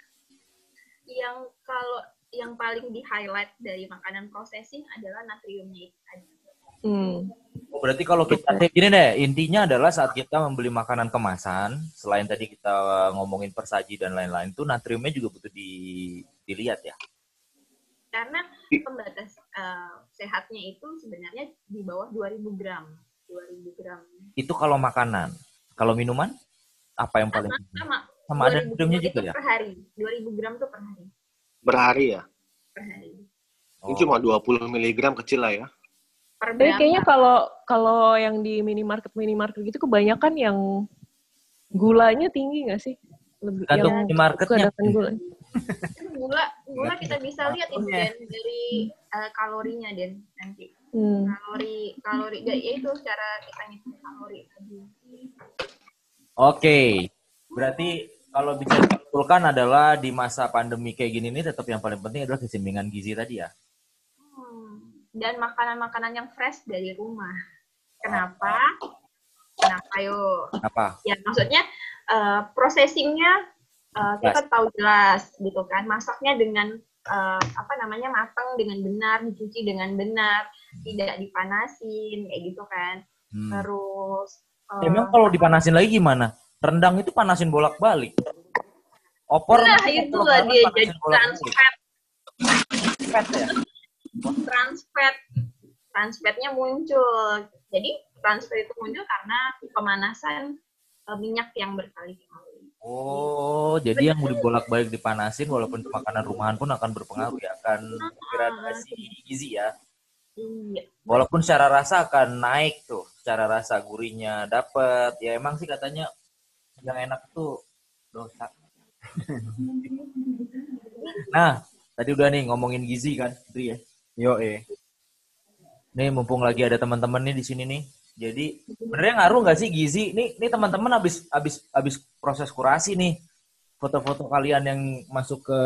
yang kalau yang paling di highlight dari makanan processing adalah natriumnya itu tadi. Hmm. Oh, berarti kalau kita kayak gini deh, intinya adalah saat kita membeli makanan kemasan, selain tadi kita ngomongin persaji dan lain-lain, itu natriumnya juga butuh di, dilihat ya. karena pembatas eh, sehatnya itu sebenarnya di bawah 2000 gram 2000 gram Itu kalau makanan. Kalau minuman, apa yang paling penting? sama Sama ada 2000 natriumnya juga ya? per hari 2000 gram tuh per hari Berhari ya. per hari Ini cuma 20 mg kecil lah ya. Tapi kayaknya kalau kalau yang di minimarket minimarket gitu kebanyakan yang gulanya tinggi nggak sih? Lebih Tergantung yang minimarketnya. kedatangan gula. (laughs) gula gula kita bisa lihat itu Den, dari eh, kalorinya Den nanti Hmm. kalori kalori ya itu cara kita ngitung kalori tadi Oke, berarti kalau bisa disimpulkan adalah di masa pandemi kayak gini nih tetap yang paling penting adalah keseimbangan gizi tadi ya. Hmm. dan makanan-makanan yang fresh dari rumah kenapa kenapa yuk Apa? ya maksudnya eh, processingnya eh, kita tahu jelas gitu kan masaknya dengan eh, apa namanya matang dengan benar dicuci dengan benar tidak dipanasin kayak gitu kan Hmm. terus eh, Emang kalau dipanasin lagi gimana? Rendang itu panasin bolak-balik. Opor nah itu lah dia jadi bolak-balik. trans fat Fat ya? muncul jadi trans fat itu muncul karena pemanasan eh, minyak yang berkali-kali Oh, jadi yang mau dibolak-balik dipanasin walaupun makanan rumahan pun akan berpengaruh ya, akan degradasi gizi ya. iya Walaupun secara rasa akan naik tuh, secara rasa gurihnya dapet. Ya emang sih katanya yang enak tuh dosa. (laughs) nah, tadi udah nih ngomongin gizi kan, Dri ya. Yo eh. Nih mumpung lagi ada teman-teman nih di sini nih. Jadi sebenarnya ngaruh nggak sih gizi? Nih, nih teman-teman habis habis habis proses kurasi nih foto-foto kalian yang masuk ke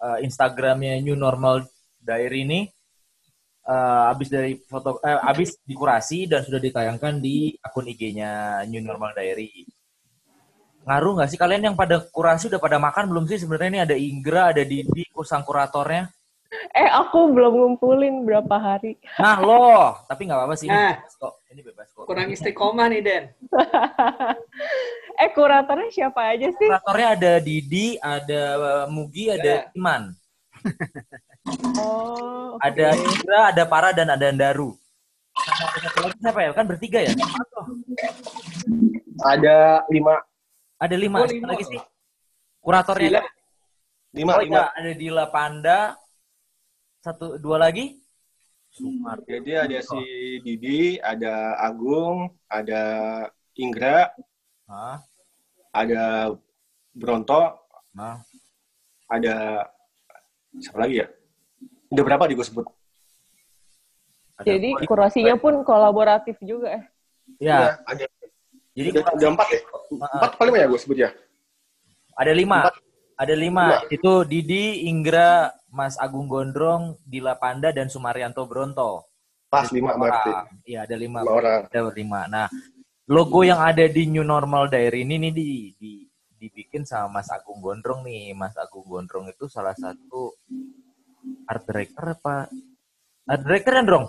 uh, Instagramnya New Normal Diary ini uh, habis dari foto eh, habis dikurasi dan sudah ditayangkan di akun IG-nya New Normal Diary. Ngaruh nggak sih kalian yang pada kurasi udah pada makan belum sih? Sebenarnya ini ada Inggra, ada Didi, kusang kuratornya. Eh, aku belum ngumpulin berapa hari. Nah, loh, tapi nggak apa-apa sih. Ini Nah. bebas kok. Ini bebas kok. Kurang istiqomah nih, Den. (laughs) eh, kuratornya siapa aja sih? Kuratornya ada Didi, ada uh, Mugi, ada Iman. (laughs) Oh, oke. Ada Indra, ada Para, dan ada Daru. Sama satu lagi siapa ya? Kan bertiga ya? Ada lima, Ada lima. Oh, lima. lagi sih? Kuratornya ada- lima, oh, lima. iya, ada Dila Panda. Satu, dua lagi? Sumar. Jadi ada si Didi, ada Agung, ada Inggra, Hah? ada Bronto, Nah, ada siapa lagi ya? Udah berapa di gue sebut? ada Jadi kurasinya pun kolaboratif juga eh. Ya, ada. Jadi Udah, udah empat ya? Empat paling ya gue sebut ya? ada lima. Empat. Ada lima. Itu Didi, Inggra, Mas Agung Gondrong, Dila Panda, dan Sumaryanto Bronto. Pas lima berarti. Iya, ada lima. Lima orang. Ada lima. Nah, logo yang ada di New Normal Diary ini nih di, di dibikin sama Mas Agung Gondrong nih. Mas Agung Gondrong itu salah satu art director apa? Art director kan, Drong?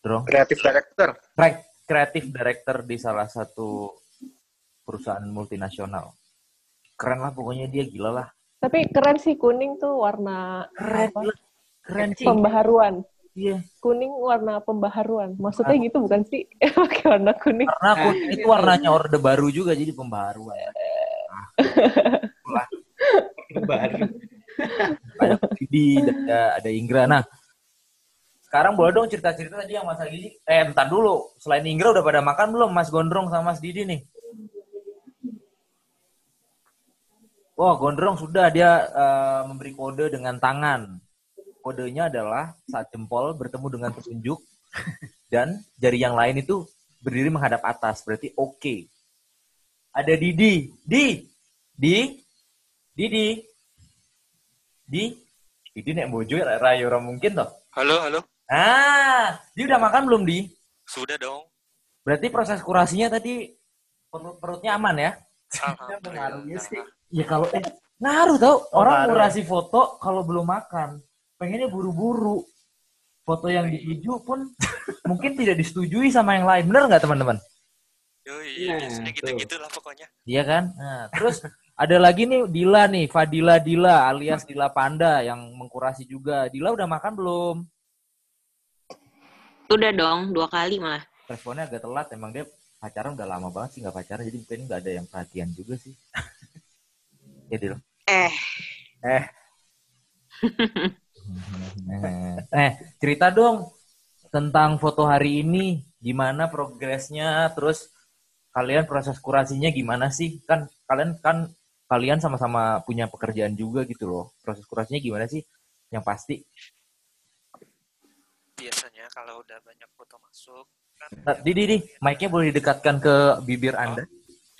Drong? Kreatif director. Cre- Creative director di salah satu perusahaan multinasional. Keren lah pokoknya dia gila lah. Tapi keren sih kuning tuh warna Keren, apa? keren sih. pembaharuan. Iya. Kuning warna pembaharuan. Maksudnya gitu bukan sih? (laughs) Pakai warna kuning. Karena kuning itu warnanya orde baru juga jadi pembaharuan. (laughs) Baru. ada Didi, ada, ada Inggra. Nah, sekarang boleh dong cerita-cerita tadi yang Mas Gidi. Eh, bentar dulu. Selain Inggra udah pada makan belum Mas Gondrong sama Mas Didi nih? Wah, Gondrong sudah dia eh, memberi kode dengan tangan. Kodenya adalah saat jempol bertemu dengan petunjuk dan jari yang lain itu berdiri menghadap atas. Berarti oke. Ada Didi. Di. Di. Didi. Di. Didi nek bojo rayo mungkin toh. Halo, halo. Ah, dia udah makan belum di? Sudah dong. Berarti proses kurasinya tadi perut perutnya aman ya? Alhamdulillah. Ya kalau eh ngaruh tau Oh, orang ngaruh. kurasi foto kalau belum makan pengennya buru-buru. Foto yang dituju pun mungkin tidak disetujui sama yang lain. Bener nggak teman-teman? Yoi, Nah, biasanya tuh. gitu-gitu lah pokoknya. Iya kan? Nah, terus ada lagi nih Dila nih, Fadila Dila alias Dila Panda yang mengkurasi juga. Dila udah makan belum? Udah dong, dua kali malah. Responnya agak telat, emang dia pacaran udah lama banget sih nggak pacaran, jadi mungkin nggak ada yang perhatian juga sih. (laughs) ya Dil. Eh, Eh. (laughs) eh, cerita dong tentang foto hari ini, gimana progresnya, terus kalian proses kurasinya gimana sih? Kan kalian kan kalian sama-sama punya pekerjaan juga gitu loh. Proses kurasinya gimana sih? Yang pasti. Kalau udah banyak foto masuk, kan Nah, Didi, Didi, mic-nya boleh didekatkan ke bibir Anda?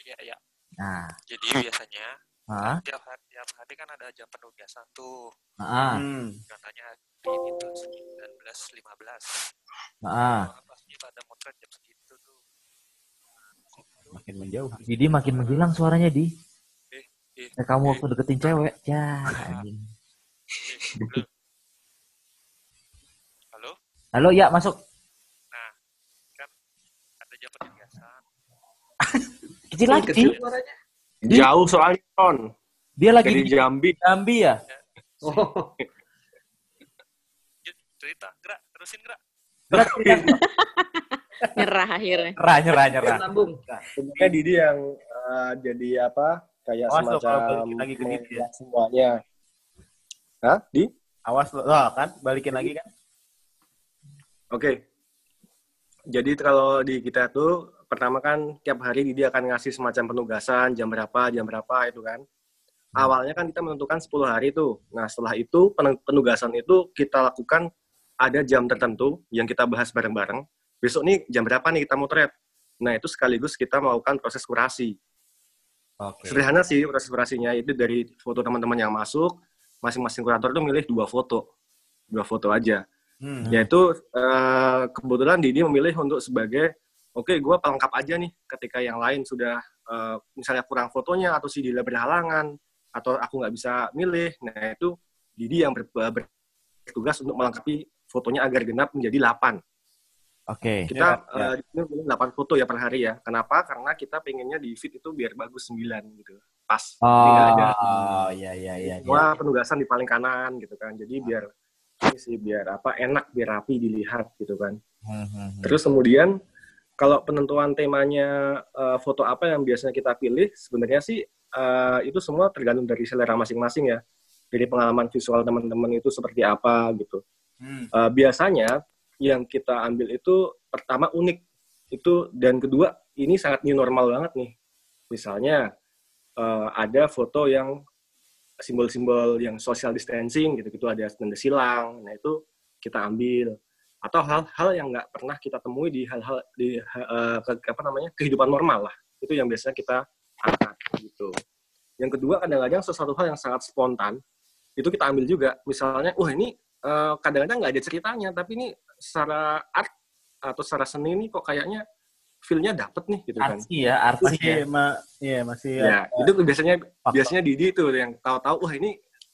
iya, iya. Nah, Jadi biasanya ah, tiap hari, tiap hari kan ada jam penugasan tuh. ah, Hmm. Contohnya hari ini tuh 19.15. ah. Pasti pada motret jam segitu tuh. Makin menjauh. Didi makin menghilang suaranya, Di. Eh, eh, Kayak kamu waktu deketin cewek. Ya, anjing. Halo? Ya masuk. Nah, kan ada jam penugasan. (laughs) Kecil lagi. Kecil suaranya. Jauh soalnya, Ton. Dia lagi Jadi di Jambi. Jambi ya? Oh, Yuk, cerita, gerak, terusin gerak. Berarti (laughs) nyerah akhirnya. nyerah, nyerah, nyerah. sambung. Sebenarnya Didi yang eh, jadi apa? Kayak Awas semacam balikin lagi ke Didi ya. semuanya. Hah? Di? Awas lo, oh, kan balikin lagi kan. Oke. Jadi kalau di kita tuh pertama kan tiap hari dia akan ngasih semacam penugasan jam berapa, jam berapa itu kan. Awalnya kan kita menentukan 10 hari tuh. Nah, setelah itu pen- penugasan itu kita lakukan ada jam tertentu yang kita bahas bareng-bareng. besok nih jam berapa nih kita motret. Nah itu sekaligus kita melakukan proses kurasi. Oke. Sederhana sih proses kurasinya itu dari foto teman-teman yang masuk, masing-masing kurator itu milih dua foto, dua foto aja. Hmm. Yaitu eh, kebetulan Didi memilih untuk sebagai oke gue pelengkap aja nih ketika yang lain sudah eh, misalnya kurang fotonya atau si Dila berhalangan atau aku nggak bisa milih, nah itu Didi yang ber- ber- bertugas untuk melengkapi fotonya agar genap menjadi 8. Oke. Kita Ya, ya. eh, di sini pilih 8 foto ya per hari ya. Kenapa? Karena kita pengennya di feed itu biar bagus 9 gitu. Pas. Nggak ada Oh, iya iya iya. semua penugasan di paling kanan gitu kan. Jadi biar ini sih biar apa enak biar rapi dilihat gitu kan. Hmm, hmm, hmm. Terus kemudian kalau penentuan temanya eh, foto apa yang biasanya kita pilih, sebenarnya sih eh, itu semua tergantung dari selera masing-masing ya. Dari pengalaman visual teman-teman itu seperti apa gitu. Hmm. Eh, biasanya yang kita ambil itu pertama unik itu dan kedua ini sangat new normal banget nih. Misalnya eh, ada foto yang simbol-simbol yang social distancing gitu-gitu ada tanda silang, nah itu kita ambil. Atau hal-hal yang nggak pernah kita temui di hal-hal di eh, ke- apa namanya kehidupan normal lah. Itu yang biasanya kita angkat gitu. Yang kedua kadang-kadang sesuatu hal yang sangat spontan itu kita ambil juga. Misalnya wah ini eh, kadang-kadang nggak ada ceritanya tapi ini secara art atau secara seni ini kok kayaknya feel-nya dapet nih gitu kan Artsy ya, artsy Masih, ya. ma, iya masih. ya itu biasanya Faktor. biasanya Didi itu yang tahu-tahu wah ini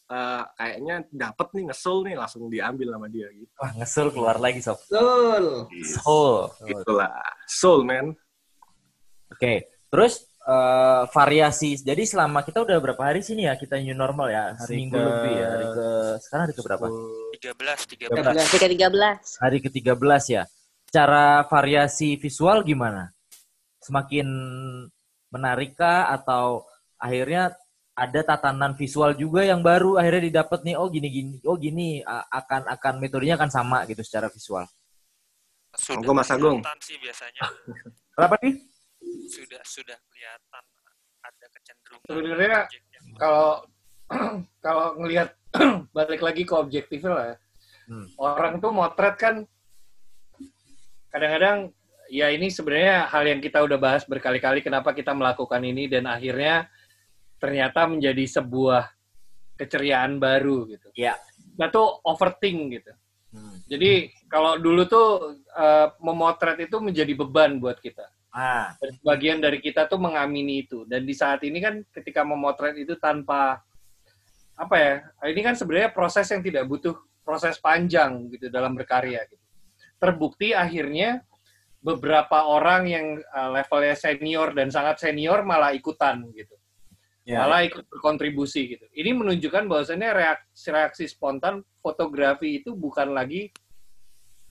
eh, kayaknya dapet nih ngesel nih langsung diambil sama dia gitu Wah, ngesel keluar lagi sob. Betul. Soul. itulah soul man Oke. Terus eh, variasi. Jadi selama kita udah berapa hari sini ya kita new normal ya? Hari Seminggu ke- lebih ya. Hari ke sekarang hari ke berapa? 13, 13. 13. Tiga tiga belas. Hari ke-13 ya. Cara variasi visual gimana? Semakin menarikkah atau akhirnya ada tatanan visual juga yang baru akhirnya didapat nih oh gini gini oh gini akan akan metodenya akan sama gitu secara visual. Sudah Monggo, Mas Agung. sih biasanya. (laughs) Berapa nih? Sudah sudah kelihatan ada kecenderungan. Sebenarnya kalau (clears throat) kalau ngelihat (clears throat) balik lagi ke objektifnya lah ya. Hmm. Orang tuh motret kan kadang-kadang ya ini sebenarnya hal yang kita udah bahas berkali-kali kenapa kita melakukan ini dan akhirnya ternyata menjadi sebuah keceriaan baru gitu. Iya. Nah tuh overthink gitu. Hmm. Jadi kalau dulu tuh eh, memotret itu menjadi beban buat kita. Ah, Dan sebagian dari kita tuh mengamini itu. Dan di saat ini kan ketika memotret itu tanpa apa ya? Ini kan sebenarnya proses yang tidak butuh proses panjang gitu dalam berkarya gitu. Terbukti akhirnya beberapa orang yang uh, levelnya senior dan sangat senior malah ikutan gitu. Ya. Malah ikut berkontribusi gitu. Ini menunjukkan bahwasannya reaksi, reaksi spontan fotografi itu bukan lagi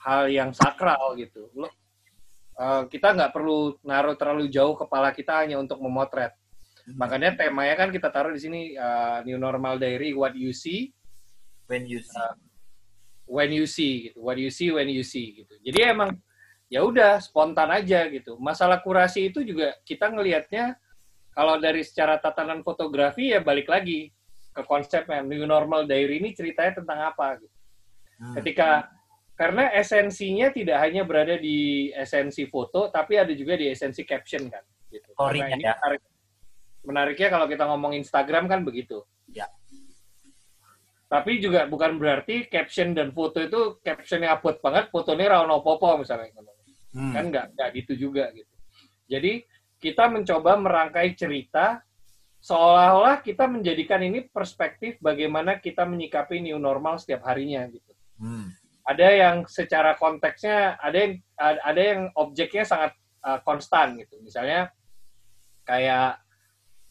hal yang sakral gitu. Lo, uh, kita nggak perlu naruh terlalu jauh kepala kita hanya untuk memotret. Makanya temanya kan kita taruh di sini uh, New Normal Diary What You See when you see. When you see gitu. What you see when you see gitu. Jadi emang ya udah spontan aja gitu. Masalah kurasi itu juga kita ngelihatnya kalau dari secara tatanan fotografi ya balik lagi ke konsepnya New Normal Diary ini ceritanya tentang apa gitu. Hmm. Ketika karena esensinya tidak hanya berada di esensi foto tapi ada juga di esensi caption kan gitu. Story-nya Karena ini ya. menarik, menariknya kalau kita ngomong Instagram kan begitu. Ya. Tapi juga bukan berarti caption dan foto itu captionnya abot banget, fotonya rano popo misalnya. Hmm. Kan nggak nggak gitu juga gitu. Jadi kita mencoba merangkai cerita seolah-olah kita menjadikan ini perspektif bagaimana kita menyikapi new normal setiap harinya gitu. Hmm. Ada yang secara konteksnya ada yang ada yang objeknya sangat uh, konstan gitu. Misalnya kayak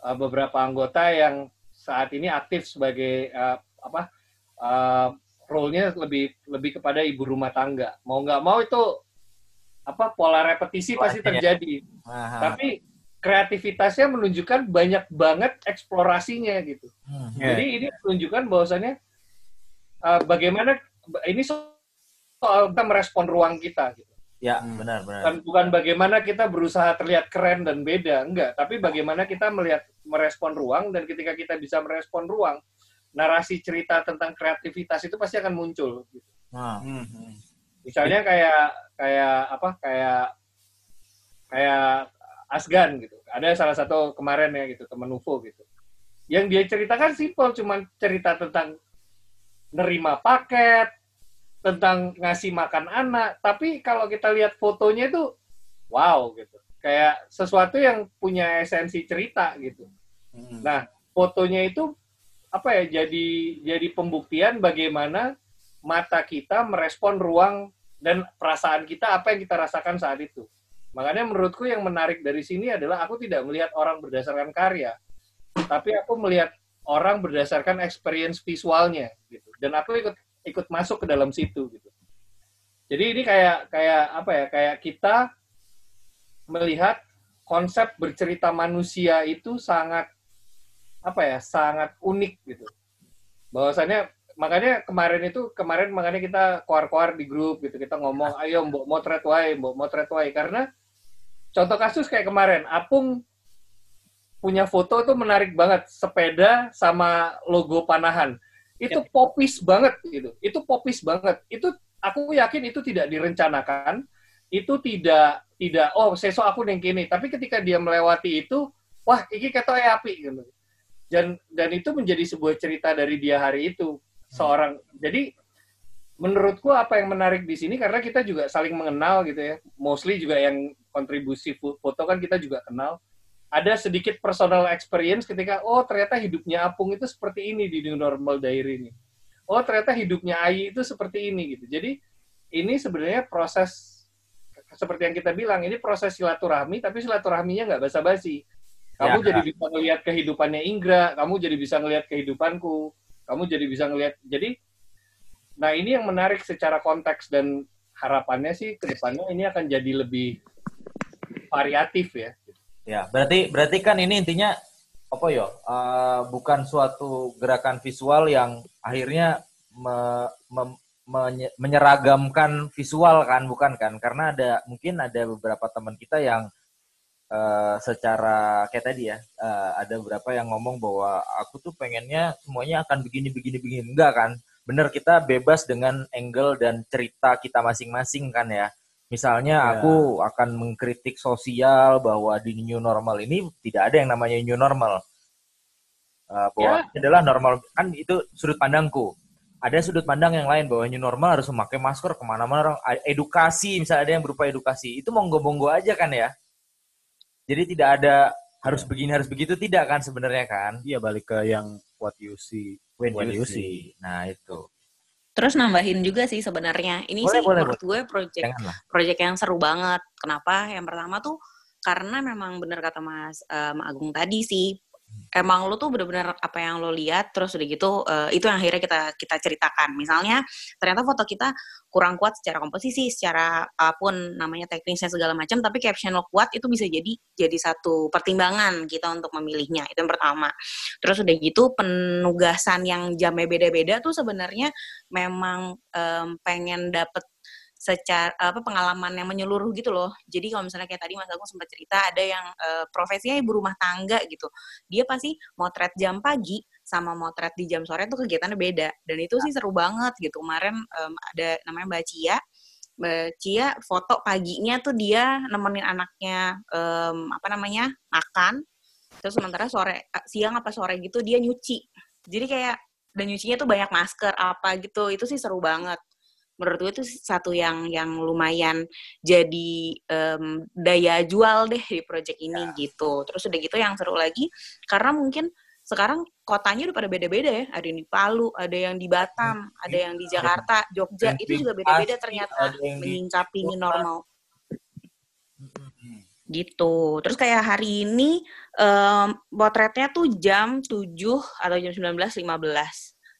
uh, beberapa anggota yang saat ini aktif sebagai uh, apa uh, role-nya lebih lebih kepada ibu rumah tangga. Mau nggak mau itu apa pola repetisi pasti Polanya. terjadi. Aha. Tapi kreativitasnya menunjukkan banyak banget eksplorasinya gitu. Hmm. Ya. Jadi ini menunjukkan bahwasannya uh, bagaimana ini soal kita merespon ruang kita gitu. Ya, benar benar. Bukan, bukan bagaimana kita berusaha terlihat keren dan beda, enggak. Tapi bagaimana kita melihat merespon ruang dan ketika kita bisa merespon ruang, narasi cerita tentang kreativitas itu pasti akan muncul. Gitu. Nah, Hmm, hmm. Misalnya kayak kayak apa kayak kayak Asgan gitu. Ada salah satu kemarin ya gitu temen UFO gitu. Yang dia ceritakan simpel cuman cerita tentang nerima paket, tentang ngasih makan anak, tapi kalau kita lihat fotonya itu wow gitu. Kayak sesuatu yang punya esensi cerita gitu. Nah, fotonya itu apa ya jadi jadi pembuktian bagaimana mata kita merespon ruang dan perasaan kita apa yang kita rasakan saat itu. Makanya menurutku yang menarik dari sini adalah aku tidak melihat orang berdasarkan karya, tapi aku melihat orang berdasarkan experience visualnya gitu. Dan aku ikut ikut masuk ke dalam situ gitu. Jadi ini kayak kayak apa ya? Kayak kita melihat konsep bercerita manusia itu sangat apa ya? Sangat unik gitu. Bahwasannya makanya kemarin itu kemarin makanya kita koar-koar di grup gitu. Kita ngomong ayo mbok motret wae mbok motret wae. Karena contoh kasus kayak kemarin Apung punya foto tuh menarik banget. Sepeda sama logo panahan. Itu popis banget gitu. Itu popis banget. Itu aku yakin itu tidak direncanakan. Itu tidak tidak oh sesok aku yang kini tapi ketika dia melewati itu wah ini ketoke api gitu dan dan itu menjadi sebuah cerita dari dia hari itu seorang. Jadi menurutku apa yang menarik di sini karena kita juga saling mengenal gitu ya. Mostly juga yang kontribusi fo- foto kan kita juga kenal. Ada sedikit personal experience ketika oh ternyata hidupnya Apung itu seperti ini di new normal diary ini. Oh ternyata hidupnya Ayi itu seperti ini gitu. Jadi ini sebenarnya proses seperti yang kita bilang ini proses silaturahmi tapi silaturahminya nggak basa-basi kamu Ya. jadi bisa ngelihat kehidupannya Inggra kamu jadi bisa ngelihat kehidupanku kamu jadi bisa ngelihat jadi nah ini yang menarik secara konteks dan harapannya sih ke depannya ini akan jadi lebih variatif ya Ya, berarti berarti kan ini intinya apa yo? eh, bukan suatu gerakan visual yang akhirnya me- mem- menye- menyeragamkan visual kan, bukan kan? Karena ada mungkin ada beberapa teman kita yang eh, secara kayak tadi ya, eh, ada beberapa yang ngomong bahwa aku tuh pengennya semuanya akan begini begini begini enggak kan? Bener kita bebas dengan angle dan cerita kita masing-masing kan ya. Misalnya Ya. aku akan mengkritik sosial bahwa di new normal ini tidak ada yang namanya new normal. Uh, bahwa ini adalah normal kan itu sudut pandangku. Ada sudut pandang yang lain bahwa new normal harus memakai masker ke mana-mana orang edukasi misalnya ada yang berupa edukasi itu monggo-monggo aja kan ya. Jadi tidak ada harus begini harus begitu tidak kan sebenarnya kan? Iya balik ke yang what you see When, when you you see. Nah itu. Terus nambahin juga sih sebenarnya. Ini Boleh, sih boleh, menurut gue project Janganlah. project yang seru banget. Kenapa? Yang pertama tuh karena memang bener kata Mas em, Agung tadi sih. Emang lo tuh bener-bener apa yang lo lihat terus udah gitu eh, itu yang akhirnya kita kita ceritakan. Misalnya ternyata foto kita kurang kuat secara komposisi, secara apa pun namanya teknisnya segala macam, tapi caption lo kuat itu bisa jadi jadi satu pertimbangan kita untuk memilihnya. Itu yang pertama. Terus udah gitu penugasan yang jamnya beda-beda tuh sebenarnya memang em, pengen dapet secara apa pengalaman yang menyeluruh gitu loh. Jadi kalau misalnya kayak tadi Mas Agung sempat cerita ada yang eh, profesinya ibu rumah tangga gitu. Dia pasti motret jam pagi sama motret di jam sore tuh kegiatannya beda. Dan itu sih seru banget gitu. Kemarin em, ada namanya Mbak Cia. Mbak Cia foto paginya tuh dia nemenin anaknya em, apa namanya? makan. Terus sementara sore siang apa sore gitu dia nyuci. Jadi kayak dan nyucinya tuh banyak masker apa gitu. Itu sih seru banget menurut gue itu satu yang yang lumayan jadi em, daya jual deh di project ini gitu. Terus udah gitu yang seru lagi karena mungkin sekarang kotanya udah pada beda-beda ya. Ada yang di Palu, ada yang di Batam, ada yang di Jakarta, Jogja. Itu juga beda-beda ternyata menyingkapi new Kota. normal gitu. Terus kayak hari ini em, potretnya tuh jam 7 atau jam 19.15.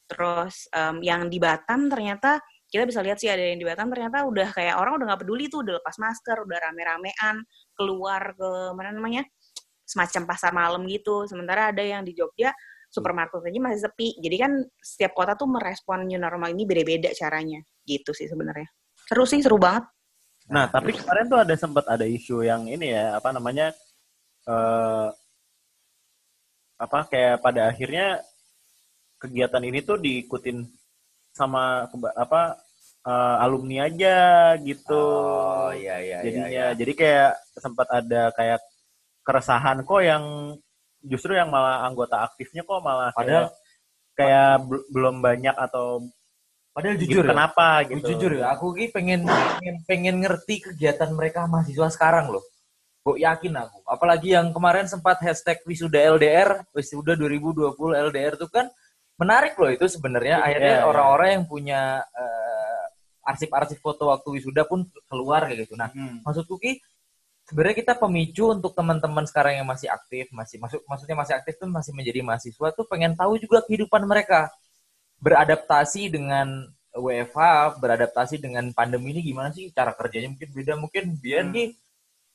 Terus em, yang di Batam ternyata kita bisa lihat sih ada yang di Batam ternyata udah kayak orang udah nggak peduli tuh udah lepas masker, udah rame-ramean keluar ke mana namanya semacam pasar malam gitu. Sementara ada yang di Jogja supermarket aja masih sepi. Jadi kan setiap kota tuh merespon new normal ini beda-beda caranya. Gitu sih sebenarnya. Seru sih, seru banget. Nah, tapi kemarin tuh ada sempat ada isu yang ini ya, apa namanya? eh apa kayak pada akhirnya kegiatan ini tuh diikutin sama apa eh, alumni aja gitu. Oh, iya iya jadinya iya. iya. jadi kayak sempat ada kayak keresahan kok yang justru yang malah anggota aktifnya kok malah Padahal- kayak, kayak bel- belum banyak atau Padahal gitu, jujur ya, kenapa gitu jujur ya, aku ki pengen, pengen pengen ngerti kegiatan mereka mahasiswa sekarang loh. Gue yakin aku. Apalagi yang kemarin sempat hashtag wisuda LDR, wisuda 2020 LDR itu kan menarik loh itu sebenarnya. Akhirnya Iya, iya. orang-orang yang punya eh, arsip-arsip foto waktu wisuda pun keluar kayak gitu. Nah, Hmm. maksudku ki sebenarnya kita pemicu untuk teman-teman sekarang yang masih aktif, masih maksud maksudnya masih aktif tuh masih menjadi mahasiswa tuh pengen tahu juga kehidupan mereka beradaptasi dengan WFH, beradaptasi dengan pandemi ini gimana sih cara kerjanya mungkin beda mungkin biar Hmm. nih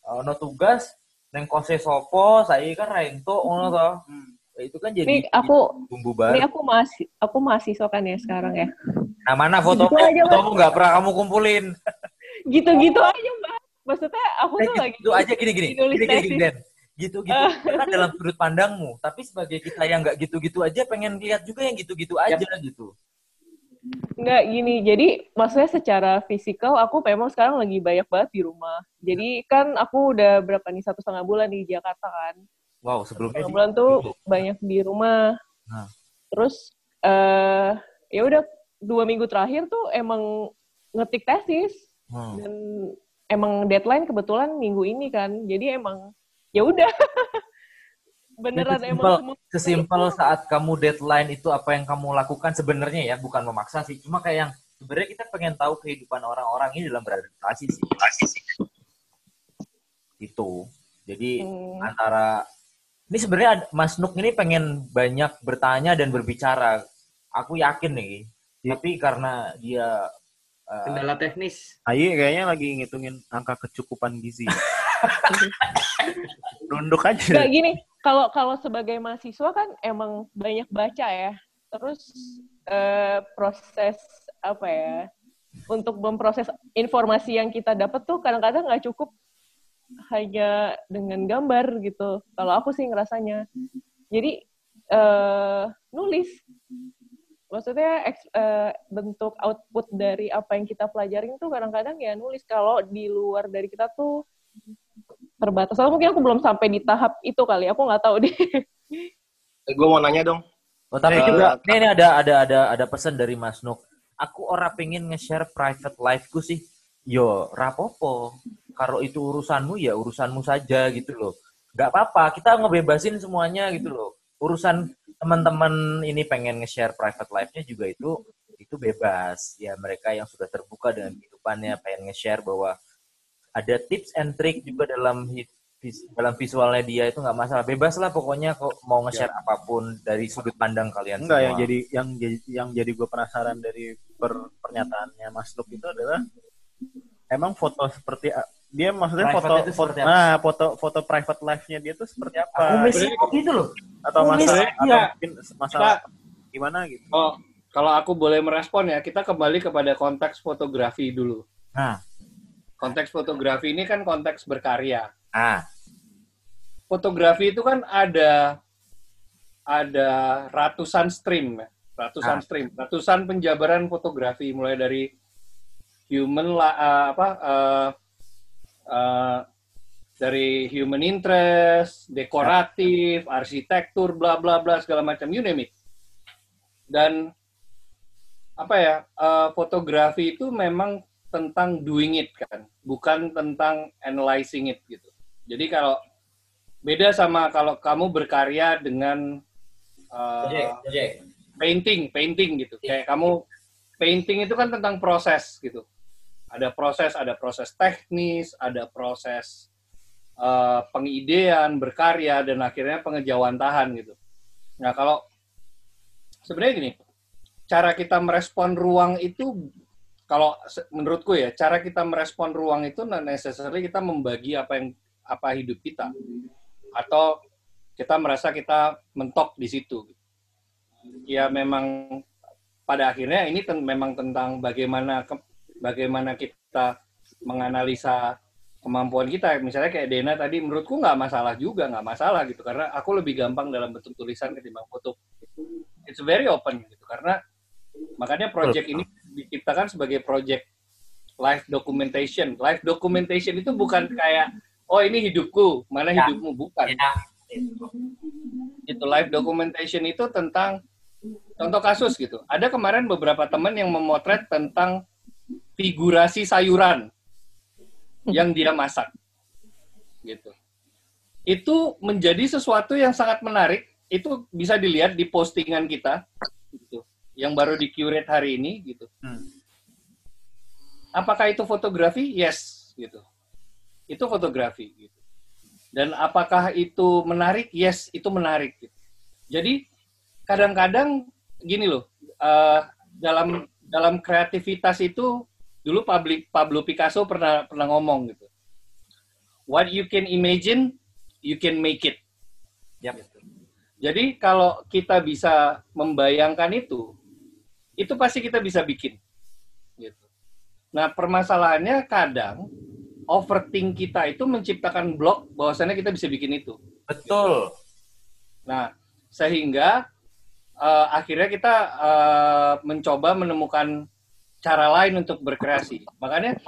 eh, no tugas neng kose sopo saya kan rento ngono toh. Hmm. Itu kan jadi Nih aku bumbu Ini baru aku masih aku mahasiswa kan ya sekarang ya. nah mana foto Gitu fotomu nggak pernah kamu kumpulin Gitu-gitu aja, Mbak. Maksudnya aku Eh, tuh gitu, lagi gitu aja gini gini nulis gini gini, gini tesis. Den. gitu gitu kan dalam sudut pandangmu tapi sebagai kita yang nggak gitu gitu aja pengen lihat juga yang gitu gitu aja gitu Enggak gini, jadi maksudnya secara fisikal aku memang sekarang lagi banyak banget di rumah. Jadi kan aku udah berapa nih satu setengah bulan di Jakarta kan. Wow sebelumnya bulan tuh gitu. banyak di rumah. Nah. Terus eh ya udah dua minggu terakhir tuh emang ngetik tesis Hmm. dan emang deadline kebetulan minggu ini kan. Jadi emang ya udah (laughs) beneran sesimpel, emang sesimpel saat kamu deadline itu apa yang kamu lakukan sebenarnya ya bukan memaksa sih cuma kayak yang sebenarnya kita pengen tahu kehidupan orang-orang ini dalam beradaptasi sih itu jadi Hmm. antara ini sebenarnya Mas Nuk ini pengen banyak bertanya dan berbicara aku yakin nih tapi karena dia eh, Kendala teknis. Ayi kayaknya lagi ngitungin angka kecukupan gizi. (laughs) Nunduk aja. Nggak gini, kalau kalau sebagai mahasiswa kan emang banyak baca ya. Terus eh, proses apa ya? Untuk memproses informasi yang kita dapat tuh kadang-kadang nggak cukup hanya dengan gambar gitu. Kalau aku sih ngerasanya. Jadi eh, nulis. Maksudnya eks- eh, bentuk output dari apa yang kita pelajarin tuh kadang-kadang ya nulis. Kalau di luar dari kita tuh terbatas. Atau mungkin aku belum sampai di tahap itu kali. Aku nggak tahu deh. Eh, gue mau nanya dong. Oh, tapi Eh, juga ini, ini ada ada ada ada pesan dari Mas Nuk. Aku ora pengen nge-share private life-ku sih. Yo, rapopo. Kalau itu urusanmu ya urusanmu saja gitu loh. Gak apa-apa, kita ngebebasin semuanya gitu loh. Urusan teman-teman ini pengen nge-share private life-nya juga itu itu bebas. Ya mereka yang sudah terbuka dengan kehidupannya pengen nge-share bahwa ada tips and trick juga dalam dalam visualnya dia itu nggak masalah bebas lah pokoknya kok mau nge-share apa pun dari sudut pandang kalian Enggak semua. yang jadi yang jadi yang jadi gue penasaran dari per, pernyataannya Mas Luk itu adalah emang foto seperti a- dia maksudnya Private foto itu foto nah foto foto private life-nya dia tuh seperti apa? aku masih gitu loh atau Nulis, masalah iya. atau mungkin masalah gimana gitu. Oh, kalau aku boleh merespon ya, kita kembali kepada konteks fotografi dulu. nah Konteks fotografi ini kan konteks berkarya. ah Fotografi itu kan ada ada ratusan stream, ya. ratusan Ah. stream, ratusan penjabaran fotografi mulai dari human la, eh, apa eh, eh, dari human interest, dekoratif, arsitektur, bla bla bla segala macam, you name it. Dan apa ya eh, fotografi itu memang tentang doing it kan, bukan tentang analyzing it gitu. Jadi kalau beda sama kalau kamu berkarya dengan ojek. painting, painting gitu. Kayak kamu painting itu kan tentang proses gitu. Ada proses, ada proses teknis, ada proses eh, pengidean, berkarya, dan akhirnya pengejawantahan gitu. Nah kalau sebenarnya gini, cara kita merespon ruang itu kalau menurutku ya, cara kita merespon ruang itu not necessarily kita membagi apa yang apa hidup kita atau kita merasa kita mentok di situ. Ya memang pada akhirnya ini ten- memang tentang bagaimana bagaimana kita menganalisa kemampuan kita. Misalnya kayak Dena tadi, menurutku nggak masalah juga, nggak masalah gitu. Karena aku lebih gampang dalam bentuk tulisan ketimbang foto. It's very open gitu. Karena makanya project ini diciptakan sebagai project live documentation. Live documentation itu bukan kayak oh ini hidupku, mana Ya. hidupmu bukan. Ya. Itu live documentation itu tentang contoh kasus gitu. Ada kemarin beberapa teman yang memotret tentang figurasi sayuran yang dia masak. Gitu. Itu menjadi sesuatu yang sangat menarik. Itu bisa dilihat di postingan kita gitu. Yang baru di curate hari ini gitu. Hmm. Apakah itu fotografi? Yes, gitu. Itu fotografi gitu. Dan apakah itu menarik? Yes, itu menarik gitu. Jadi kadang-kadang gini loh, eh, dalam dalam kreativitas itu dulu Pablo, Pablo Picasso pernah pernah ngomong gitu. What you can imagine, you can make it. Yap. Gitu. Jadi kalau kita bisa membayangkan itu, itu pasti kita bisa bikin. Gitu. Nah permasalahannya kadang overthink kita itu menciptakan blok bahwasannya kita bisa bikin itu. Betul. Nah, sehingga eh, akhirnya kita eh, mencoba menemukan cara lain untuk berkreasi. Makanya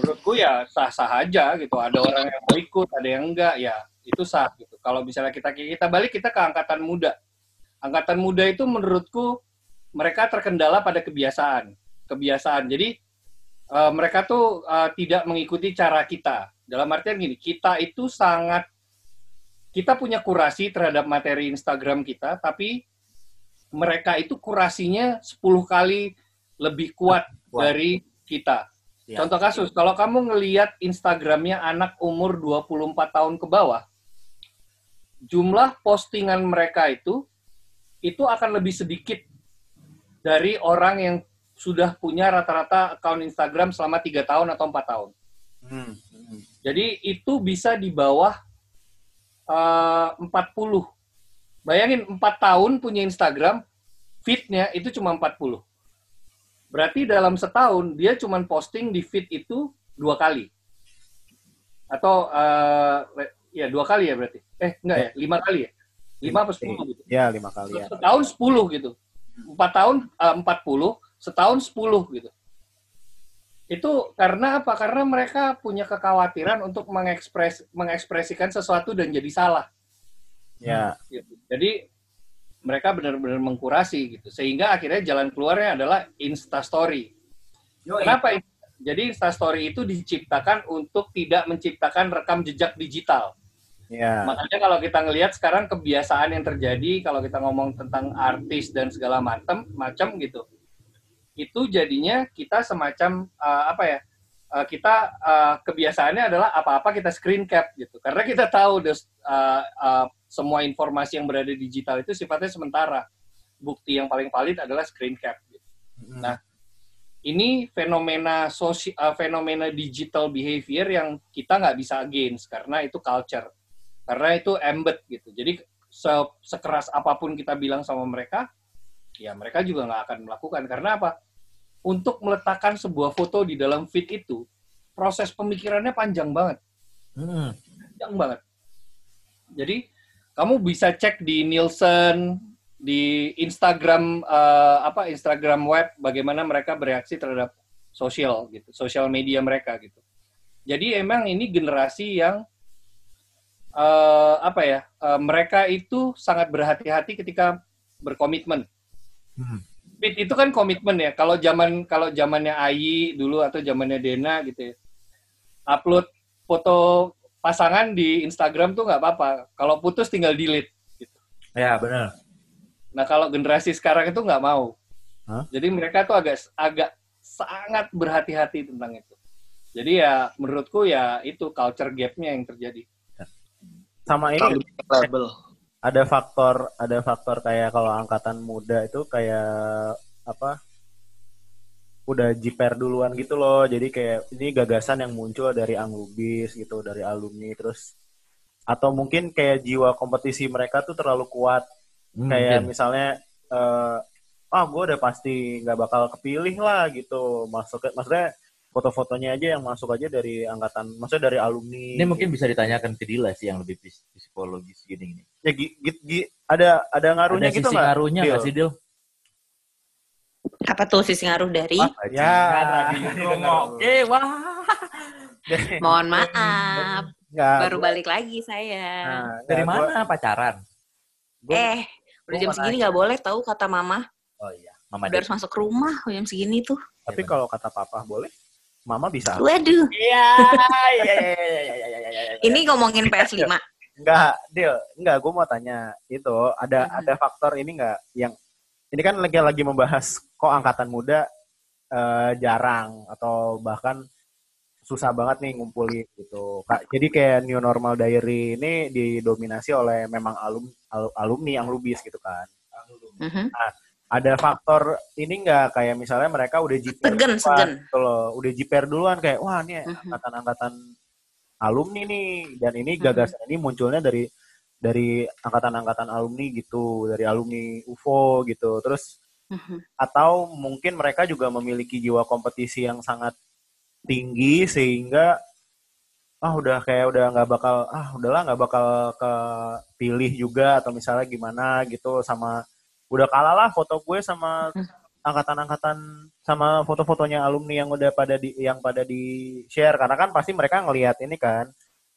menurutku ya sah-sah aja gitu. Ada orang yang mau ikut, ada yang enggak, ya itu sah gitu. Kalau misalnya kita kita balik kita ke angkatan muda. Angkatan muda itu menurutku mereka terkendala pada kebiasaan. Kebiasaan. Jadi eh, mereka tuh eh, tidak mengikuti cara kita. Dalam artian gini, kita itu sangat kita punya kurasi terhadap materi Instagram kita, tapi mereka itu kurasinya 10 kali lebih kuat Kuat. dari kita. Ya. Contoh kasus, kalau kamu ngelihat Instagramnya anak umur 24 tahun ke bawah, jumlah postingan mereka itu itu akan lebih sedikit dari orang yang sudah punya rata-rata akun Instagram selama tiga tahun atau empat tahun. Hmm. Jadi itu bisa di bawah eh, 40. Bayangin 4 tahun punya Instagram, feed-nya itu cuma 40. Berarti dalam setahun dia cuma posting di feed itu dua kali. Atau eh, ya dua kali ya berarti. Eh enggak ya, lima kali ya. Lima apa sepuluh gitu. Ya, lima kali ya. Setahun 10 gitu. Empat tahun eh, 40, setahun 10 gitu. Itu karena apa? Karena mereka punya kekhawatiran untuk mengekspres mengekspresikan sesuatu dan jadi salah. Ya. Gitu. Jadi mereka benar-benar mengkurasi gitu. Sehingga akhirnya jalan keluarnya adalah Insta Story. Kenapa? Jadi Insta Story itu diciptakan untuk tidak menciptakan rekam jejak digital. Ya. Makanya kalau kita ngelihat sekarang kebiasaan yang terjadi kalau kita ngomong tentang artis dan segala macam macam gitu. Itu jadinya kita semacam uh, apa ya? uh, kita uh, kebiasaannya adalah apa-apa kita screen cap gitu. Karena kita tahu uh, uh, semua informasi yang berada di digital itu sifatnya sementara. Bukti yang paling valid adalah screen cap. Gitu. Nah, ini fenomena sosial fenomena digital behavior yang kita nggak bisa against karena itu culture. Karena itu embed gitu. Jadi se- sekeras apa pun kita bilang sama mereka ya mereka juga nggak akan melakukan. Karena apa? Untuk meletakkan sebuah foto di dalam feed itu proses pemikirannya panjang banget. Hmm. panjang banget. Jadi kamu bisa cek di Nielsen di Instagram eh, apa Instagram web bagaimana mereka bereaksi terhadap sosial gitu sosial media mereka gitu jadi emang ini generasi yang eh, apa ya eh, mereka itu sangat berhati-hati ketika berkomitmen Hmm. Fit itu kan komitmen ya kalau zaman kalau zamannya Ayi dulu atau zamannya Dena gitu ya upload foto pasangan di Instagram tuh nggak apa-apa kalau putus tinggal delete gitu. Ya, benar. Nah kalau generasi sekarang itu nggak mau. Hah? Jadi mereka tuh agak agak sangat berhati-hati tentang itu. Jadi ya menurutku ya itu culture gap-nya yang terjadi. Sama Terlalu ini label. ada faktor ada faktor kayak kalau angkatan muda itu kayak apa udah jiper duluan gitu loh jadi kayak ini gagasan yang muncul dari anglubis gitu dari alumni terus atau mungkin kayak jiwa kompetisi mereka tuh terlalu kuat Hmm, kayak mungkin. misalnya eh ah gue udah pasti nggak bakal kepilih lah gitu masuk maksudnya foto-fotonya aja yang masuk aja dari angkatan maksudnya dari alumni Ini mungkin bisa ditanyakan ke Dila sih yang lebih psikologis gini gini. ya gi- gi- gi- ada ada ngaruhnya Ada gitu sisi nggak ngaruhnya nggak sih, Dil? Apa tuh sisi ngaruh dari? Ya, Oke, wah. (laughs) Mohon maaf. Nggak, Baru gua- balik lagi saya. Nah, Dari gua- mana pacaran? Gua- eh, udah gua jam segini nggak boleh tahu kata mama. Oh iya, Mama Udah harus masuk ke rumah jam segini tuh. Tapi kalau kata papa boleh, mama bisa. Waduh, Iya, iya, iya, iya, iya, iya, iya, iya. ini ngomongin PS5. Enggak, Dil. Enggak, gue mau tanya itu ada Mhm. ada faktor ini enggak yang ini kan lagi lagi membahas kok angkatan muda eh, jarang atau bahkan susah banget nih ngumpulin gitu. Kak, jadi kayak new normal diary ini didominasi oleh memang alum al- alumni yang lubis gitu kan. Mhm. Ada faktor ini enggak kayak misalnya mereka udah jiper Segen, duluan, segen. gitu loh. udah jiper duluan kayak wah ini Mhm. angkatan-angkatan alumni nih dan ini Mhm. gagasan ini munculnya dari dari angkatan-angkatan alumni gitu dari alumni UFO gitu terus Mhm. atau mungkin mereka juga memiliki jiwa kompetisi yang sangat tinggi sehingga ah udah kayak udah nggak bakal ah udahlah nggak bakal kepilih juga atau misalnya gimana gitu sama udah kalah lah foto gue sama Mhm. angkatan-angkatan sama foto-fotonya alumni yang udah pada di yang pada di share karena kan pasti mereka ngelihat ini kan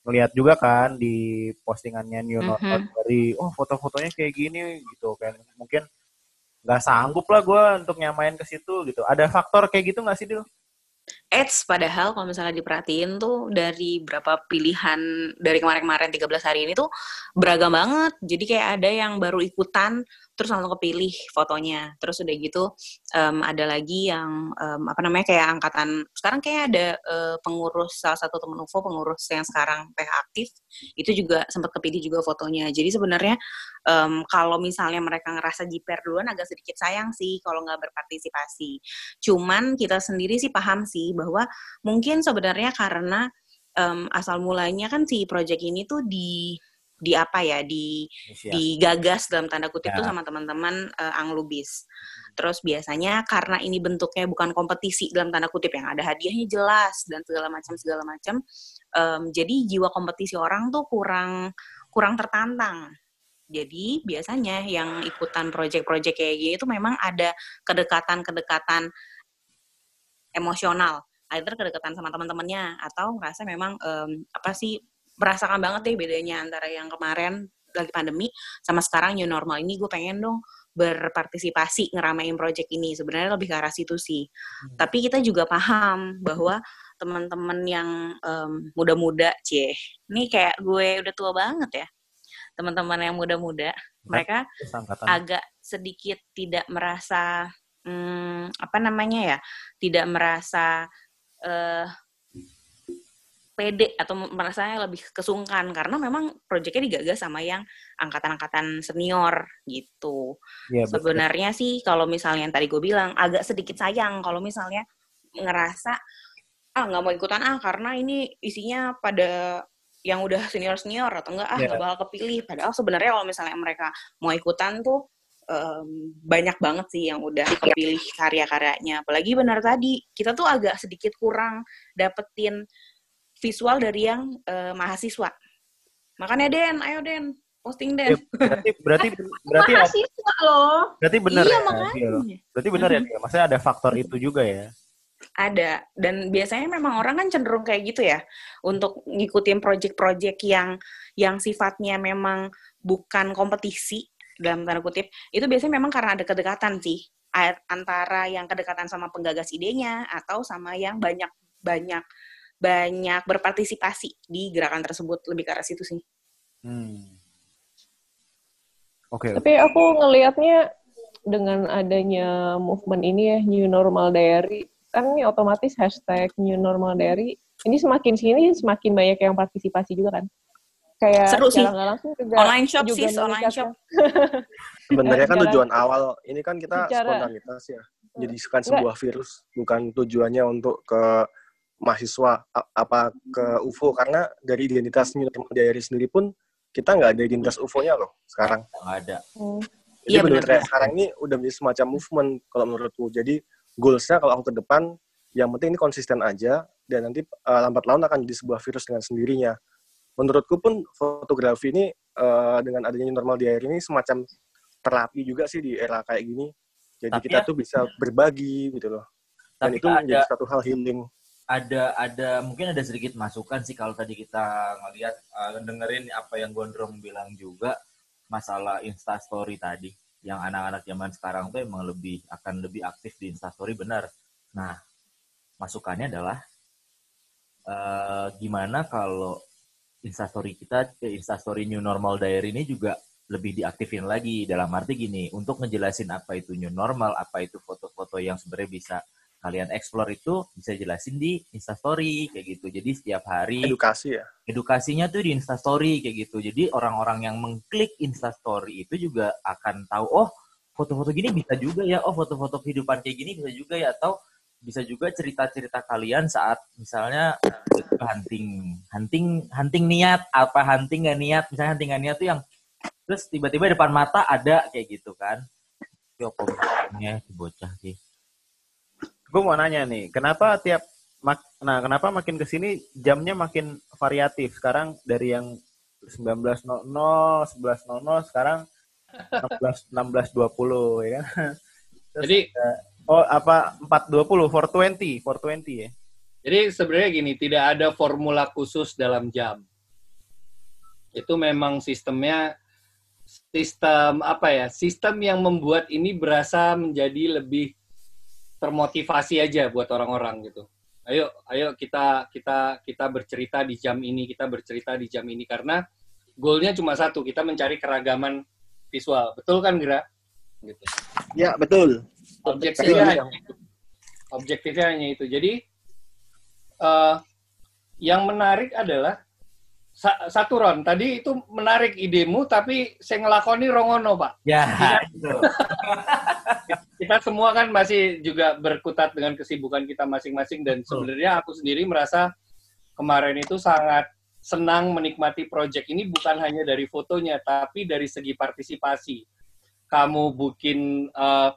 ngelihat juga kan di postingannya New Normal Mhm. dari oh foto-fotonya kayak gini gitu kan mungkin nggak sanggup lah gue untuk nyamain ke situ gitu ada faktor kayak gitu nggak sih Dil? Eits, padahal kalau misalnya diperhatiin tuh dari berapa pilihan dari kemarin-kemarin 13 hari ini tuh beragam banget. Jadi kayak ada yang baru ikutan terus langsung kepilih fotonya. Terus udah gitu em, ada lagi yang em, apa namanya kayak angkatan sekarang kayak ada eh, pengurus salah satu temen UFO pengurus yang sekarang PH aktif itu juga sempat kepilih juga fotonya. Jadi sebenarnya em, kalau misalnya mereka ngerasa jiper duluan agak sedikit sayang sih kalau nggak berpartisipasi. Cuman kita sendiri sih paham sih bahwa mungkin sebenarnya karena em, asal mulanya kan si project ini tuh di di apa ya di Indonesia. digagas dalam tanda kutip Ya. tuh sama teman-teman eh, Anglubis. Terus biasanya karena ini bentuknya bukan kompetisi dalam tanda kutip yang ada hadiahnya jelas dan segala macam segala macam, em, jadi jiwa kompetisi orang tuh kurang kurang tertantang. Jadi biasanya yang ikutan project-project kayak gini tuh memang ada kedekatan-kedekatan emosional, either kedekatan sama teman-temannya atau ngerasa memang em, apa sih merasakan banget deh bedanya antara yang kemarin lagi pandemi sama sekarang new normal. Ini gue pengen dong berpartisipasi ngeramein project ini. Sebenarnya lebih ke arah situ sih. Tapi kita juga paham bahwa teman-teman yang em, muda-muda cie ini kayak gue udah tua banget ya. Teman-teman yang muda-muda mereka Terus angkatan agak sedikit tidak merasa hmm, apa namanya ya tidak merasa eh pede atau merasanya lebih kesungkan karena memang proyeknya digagas sama yang angkatan-angkatan senior gitu. Iya, betul. Sebenarnya sih kalau misalnya yang tadi gue bilang agak sedikit sayang kalau misalnya ngerasa ah nggak mau ikutan ah karena ini isinya pada yang udah senior senior atau enggak ah Iya. nggak bakal kepilih. Padahal sebenarnya kalau misalnya mereka mau ikutan tuh em, banyak banget sih yang udah kepilih karya-karyanya. Apalagi benar tadi kita tuh agak sedikit kurang dapetin visual dari yang eh, mahasiswa. Makanya Den, ayo Den, posting Den. Eh, berarti berarti (laughs) berarti mahasiswa loh. berarti benar iya ya makanya. Berarti benar ya maksudnya ada faktor itu juga ya Ada dan biasanya memang orang kan cenderung kayak gitu ya untuk ngikutin project-project yang yang sifatnya memang bukan kompetisi dalam tanda kutip itu biasanya memang karena ada kedekatan sih antara yang kedekatan sama penggagas idenya atau sama yang banyak banyak banyak berpartisipasi di gerakan tersebut lebih ke arah situ sih. hmm. oke Tapi aku ngelihatnya dengan adanya movement ini ya New Normal Diary kan ini otomatis hashtag New Normal Diary ini semakin sini semakin banyak yang partisipasi juga kan. Kayak Seru sih. langsung juga Online shop juga sih, online shop. (laughs) Sebenarnya kan tujuan awal ini kan kita Secara- spontanitas ya. Jadikan sebuah virus, bukan tujuannya untuk ke mahasiswa apa ke UFO karena dari identitas New Normal Diary sendiri pun kita nggak ada identitas UFO-nya loh sekarang. Nggak ada. Hmm. Jadi Iya, benar benar. kayak sekarang ini udah menjadi semacam movement kalau menurutku. Jadi goalsnya kalau aku ke depan, yang penting ini konsisten aja dan nanti uh, lambat laun akan jadi sebuah virus dengan sendirinya. Menurutku pun fotografi ini uh, dengan adanya normal diary ini semacam terapi juga sih di era kayak gini. Jadi Tapi kita ya- tuh bisa berbagi gitu loh. Dan Tapi itu ada menjadi satu hal healing. Ada ada mungkin ada sedikit masukan sih kalau tadi kita ngelihat uh, dengerin apa yang Gondrong bilang juga masalah Instastory tadi yang anak-anak zaman sekarang tuh emang lebih akan lebih aktif di Instastory benar. Nah, masukannya adalah eh, gimana kalau Instastory kita eh, Instastory New Normal Diary ini juga lebih diaktifin lagi dalam arti gini untuk ngejelasin apa itu new normal apa itu foto-foto yang sebenarnya bisa kalian explore itu bisa jelasin di Instastory kayak gitu. Jadi setiap hari Edukasi ya. edukasinya tuh di Instastory kayak gitu. Jadi orang-orang yang mengklik Instastory itu juga akan tahu oh foto-foto gini bisa juga ya. Oh foto-foto kehidupan kayak gini bisa juga ya. Atau bisa juga cerita-cerita kalian saat misalnya hunting. Hunting hunting niat. Apa hunting nggak niat? Misalnya hunting nggak niat tuh yang terus tiba-tiba depan mata ada kayak gitu kan. Yo si bocah sih Gue mau nanya nih, kenapa tiap mak nah kenapa makin ke sini jamnya makin variatif? Sekarang dari yang 19.00, 11.00 sekarang 16 16.20 ya kan? (laughs) Terus Jadi ada- oh apa 4.20, 420, 420 ya. Jadi sebenarnya gini, tidak ada formula khusus dalam jam. Itu memang sistemnya sistem apa ya? Sistem yang membuat ini berasa menjadi lebih termotivasi aja buat orang-orang gitu. Ayo, ayo kita kita kita bercerita di jam ini, kita bercerita di jam ini karena goalnya cuma satu, kita mencari keragaman visual. Betul kan, Gra? Gitu Ya, betul. objektifnya Betul. hanya itu. Objektifnya hanya itu. Jadi eh, yang menarik adalah sa- satu Ron, tadi itu menarik idemu, tapi saya ngelakoni rongono Pak. ya (laughs) itu (laughs) Kita semua kan masih juga berkutat dengan kesibukan kita masing-masing dan sebenarnya aku sendiri merasa kemarin itu sangat senang menikmati proyek ini bukan hanya dari fotonya, tapi dari segi partisipasi. Kamu bikin eh,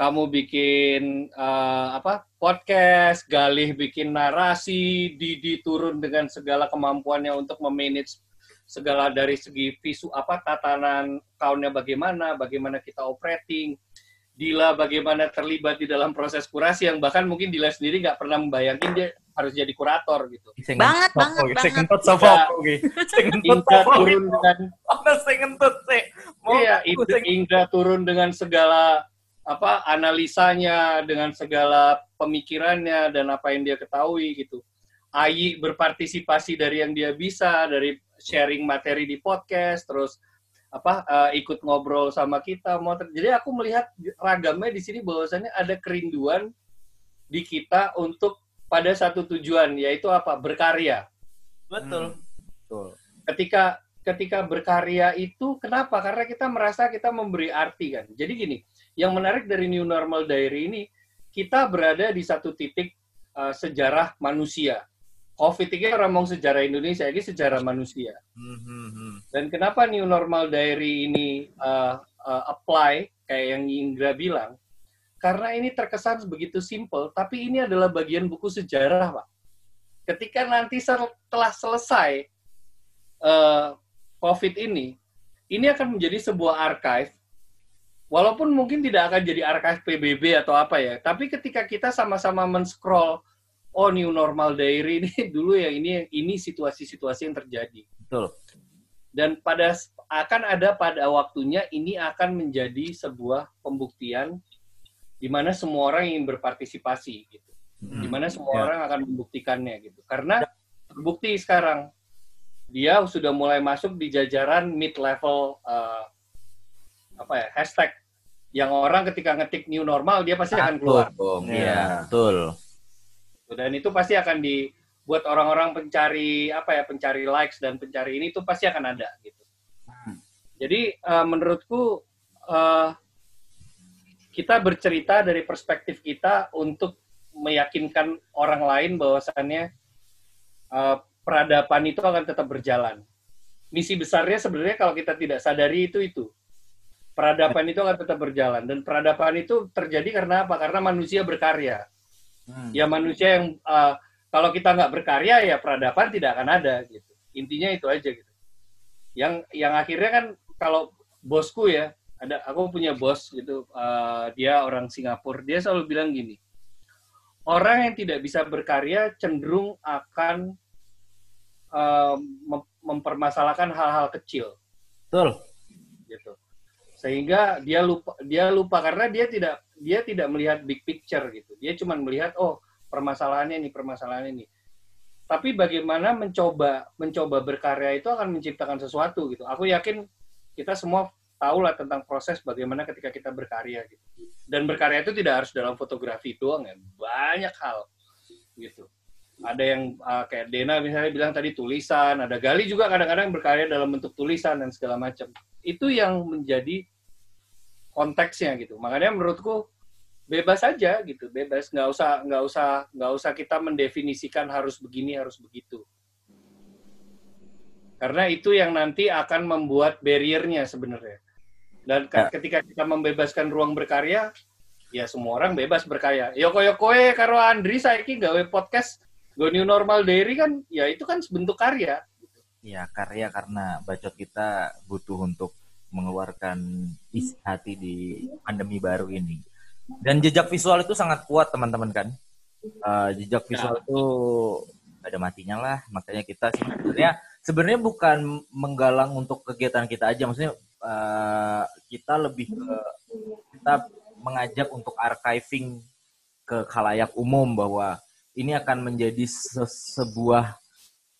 kamu bikin eh, apa podcast, Galih bikin narasi, Didi turun dengan segala kemampuannya untuk memanage segala dari segi visu apa tatanan kaunnya bagaimana, bagaimana kita operating, Dila bagaimana terlibat di dalam proses kurasi yang bahkan mungkin Dila sendiri nggak pernah membayangin dia harus jadi kurator gitu. Banget, banget, Saya banget. kentut sama Iya. kentut (laughs) turun dengan kentut sih. Iya, Indra turun dengan segala apa analisanya, dengan segala pemikirannya dan apa yang dia ketahui gitu. Ayi berpartisipasi dari yang dia bisa, dari sharing materi di podcast, terus apa eh, ikut ngobrol sama kita. Mau ter- Jadi aku melihat ragamnya di sini bahwasannya ada kerinduan di kita untuk pada satu tujuan yaitu apa? Berkarya betul Betul. ketika ketika berkarya itu kenapa? Karena kita merasa kita memberi arti kan. Jadi gini, yang menarik dari New Normal Diary ini kita berada di satu titik uh, sejarah manusia. COVID ini orang ngomong sejarah Indonesia, ini sejarah manusia. Hmm, hmm, hmm. Dan kenapa New Normal Diary ini uh, uh, apply kayak yang Indra bilang? Karena ini terkesan begitu simple, tapi ini adalah bagian buku sejarah, Pak. Ketika nanti setelah selesai uh, COVID ini, ini akan menjadi sebuah archive. Walaupun mungkin tidak akan jadi archive PBB atau apa ya, tapi ketika kita sama-sama men-scroll, oh New Normal Diary ini (laughs) dulu ya ini ini situasi-situasi yang terjadi betul dan pada akan ada pada waktunya ini akan menjadi sebuah pembuktian di mana semua orang ingin berpartisipasi gitu. Hmm. Di mana semua Ya. orang akan membuktikannya gitu. Karena terbukti sekarang dia sudah mulai masuk di jajaran mid level eh, apa ya hashtag yang orang ketika ngetik new normal dia pasti akan keluar Ya. iya betul dan itu pasti akan dibuat orang-orang pencari apa ya pencari likes dan pencari ini itu pasti akan ada gitu. Jadi eh, menurutku eh, kita bercerita dari perspektif kita untuk meyakinkan orang lain bahwasannya eh, peradaban itu akan tetap berjalan. Misi besarnya sebenarnya kalau kita tidak sadari itu itu. Peradaban itu akan tetap berjalan. Dan peradaban itu terjadi karena apa? Karena manusia berkarya Hmm. ya manusia yang uh, kalau kita nggak berkarya ya peradaban tidak akan ada gitu intinya itu aja gitu yang yang akhirnya kan kalau bosku ya ada aku punya bos gitu eh, dia orang Singapura dia selalu bilang gini orang yang tidak bisa berkarya cenderung akan eh, mem- mempermasalahkan hal-hal kecil Betul. gitu sehingga dia lupa dia lupa karena dia tidak dia tidak melihat big picture gitu. Dia cuma melihat oh permasalahannya ini permasalahannya ini. Tapi bagaimana mencoba mencoba berkarya itu akan menciptakan sesuatu gitu. Aku yakin kita semua tahu lah tentang proses bagaimana ketika kita berkarya gitu. Dan berkarya itu tidak harus dalam fotografi doang ya. Banyak hal gitu. Ada yang uh, kayak Dena misalnya bilang tadi tulisan ada Gali juga kadang-kadang berkarya dalam bentuk tulisan dan segala macam. Itu yang menjadi konteksnya gitu. Makanya menurutku bebas aja gitu bebas. Nggak usah nggak usah nggak usah kita mendefinisikan harus begini harus begitu. Karena itu yang nanti akan membuat barriernya sebenarnya. Dan Ya. ketika kita membebaskan ruang berkarya ya semua orang bebas berkarya. Yoko yokoe karo Andri saiki gawe podcast go new normal dairy kan ya itu kan bentuk karya. Ya karya karena bacot kita butuh untuk mengeluarkan isi hati di pandemi baru ini. Dan jejak visual itu sangat kuat teman-teman kan. Eh, jejak visual itu nggak ada matinya lah. Makanya kita sih sebenarnya sebenarnya bukan menggalang untuk kegiatan kita aja. Maksudnya eh, kita lebih ke kita mengajak untuk archiving ke khalayak umum bahwa ini akan menjadi se- sebuah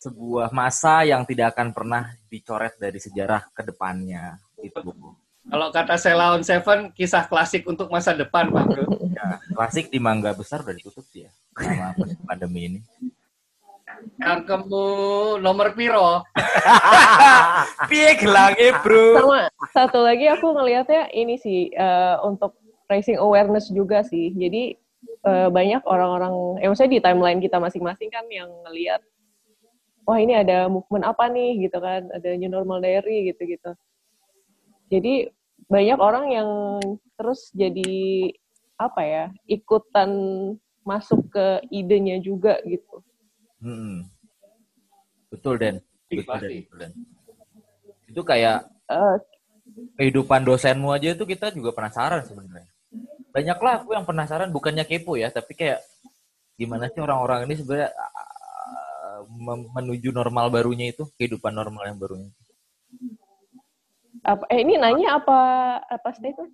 sebuah masa yang tidak akan pernah dicoret dari sejarah ke depannya gitu. kalau kata Sela on Seven kisah klasik untuk masa depan Pak Bro (laughs) Ya, klasik di Mangga Besar udah ditutup sih ya sama pandemi ini. Cangkemmu nomor piro (laughs) Piye gelangnya, Bro? Sama satu lagi aku ngelihatnya ini sih eh, untuk raising awareness juga sih. Jadi eh, banyak orang-orang, eh maksudnya di timeline kita masing-masing kan yang ngelihat, wah ini ada movement apa nih gitu kan, ada new normal diary gitu-gitu. Jadi banyak orang yang terus jadi apa ya ikutan masuk ke idenya juga gitu. Hmm. Betul, Den. Ih, Betul, Den. pasti. Betul, Den. Itu kayak Eh, kehidupan dosenmu aja itu kita juga penasaran sebenarnya. Banyaklah aku yang penasaran, bukannya kepo ya, tapi kayak gimana sih orang-orang ini sebenarnya uh, mem- menuju normal barunya itu, kehidupan normal yang barunya. Apa, eh ini nanya apa apa statement?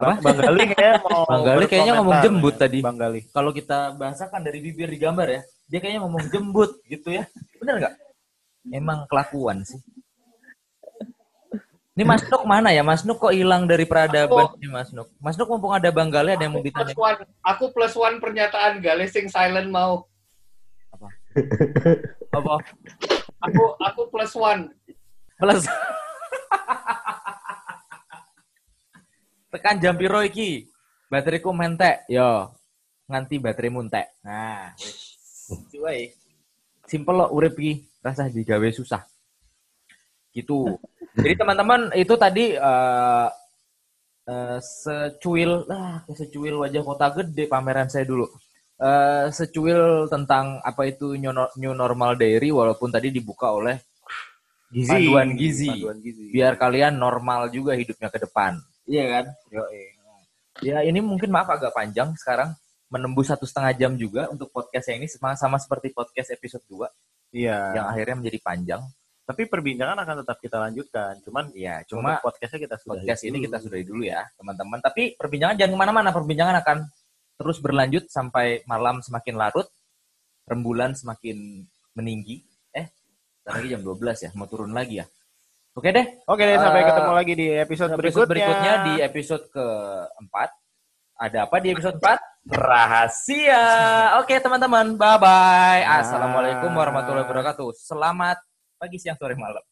Bang, Bang Gali kayaknya mau (laughs) Bang Gali kayaknya ngomong jembut tadi. Bang Gali. Kalau kita bahasakan dari bibir digambar ya, dia kayaknya ngomong jembut gitu ya. Bener nggak? Emang kelakuan sih. Ini Mas Nuk mana ya? Mas Nuk kok hilang dari peradaban nih Mas Nuk? Mas Nuk mumpung ada Bang Gali ada yang mau plus ditanya. one aku plus one pernyataan galesing silent mau Apa? aku aku plus one Plus. (laughs) (laughs) Tekan jam piro iki? Bateriku mentek. Yo. Nganti bateraimu entek. Nah, wae. Simpel lo urip iki, rasa digawe susah. Gitu. Jadi teman-teman itu tadi eh eh, secuil ah secuil wajah kota gede pameran saya dulu. Eh secuil tentang apa itu new new normal diary walaupun tadi dibuka oleh Gizi. panduan gizi. Panduan gizi. Biar kalian normal juga hidupnya ke depan. Iya kan? Ya ini mungkin maaf agak panjang sekarang menembus satu setengah jam juga untuk podcast yang ini sama, sama seperti podcast episode 2 Iya. yang akhirnya menjadi panjang. Tapi perbincangan akan tetap kita lanjutkan. Cuman Ya, cuma cuma podcastnya kita sudah podcast ini kita sudahi dulu ya, teman-teman. Tapi perbincangan jangan ke mana-mana. Perbincangan akan terus berlanjut sampai malam semakin larut, rembulan semakin meninggi. Bentar lagi jam 12 ya, mau turun lagi ya. Oke deh, Oke deh, sampai Eh, ketemu lagi di episode, episode berikutnya. berikutnya di episode keempat. Ada apa di episode 4? Rahasia. (laughs) Oke teman-teman, bye-bye. Assalamualaikum warahmatullahi wabarakatuh. Selamat pagi, siang, sore, malam.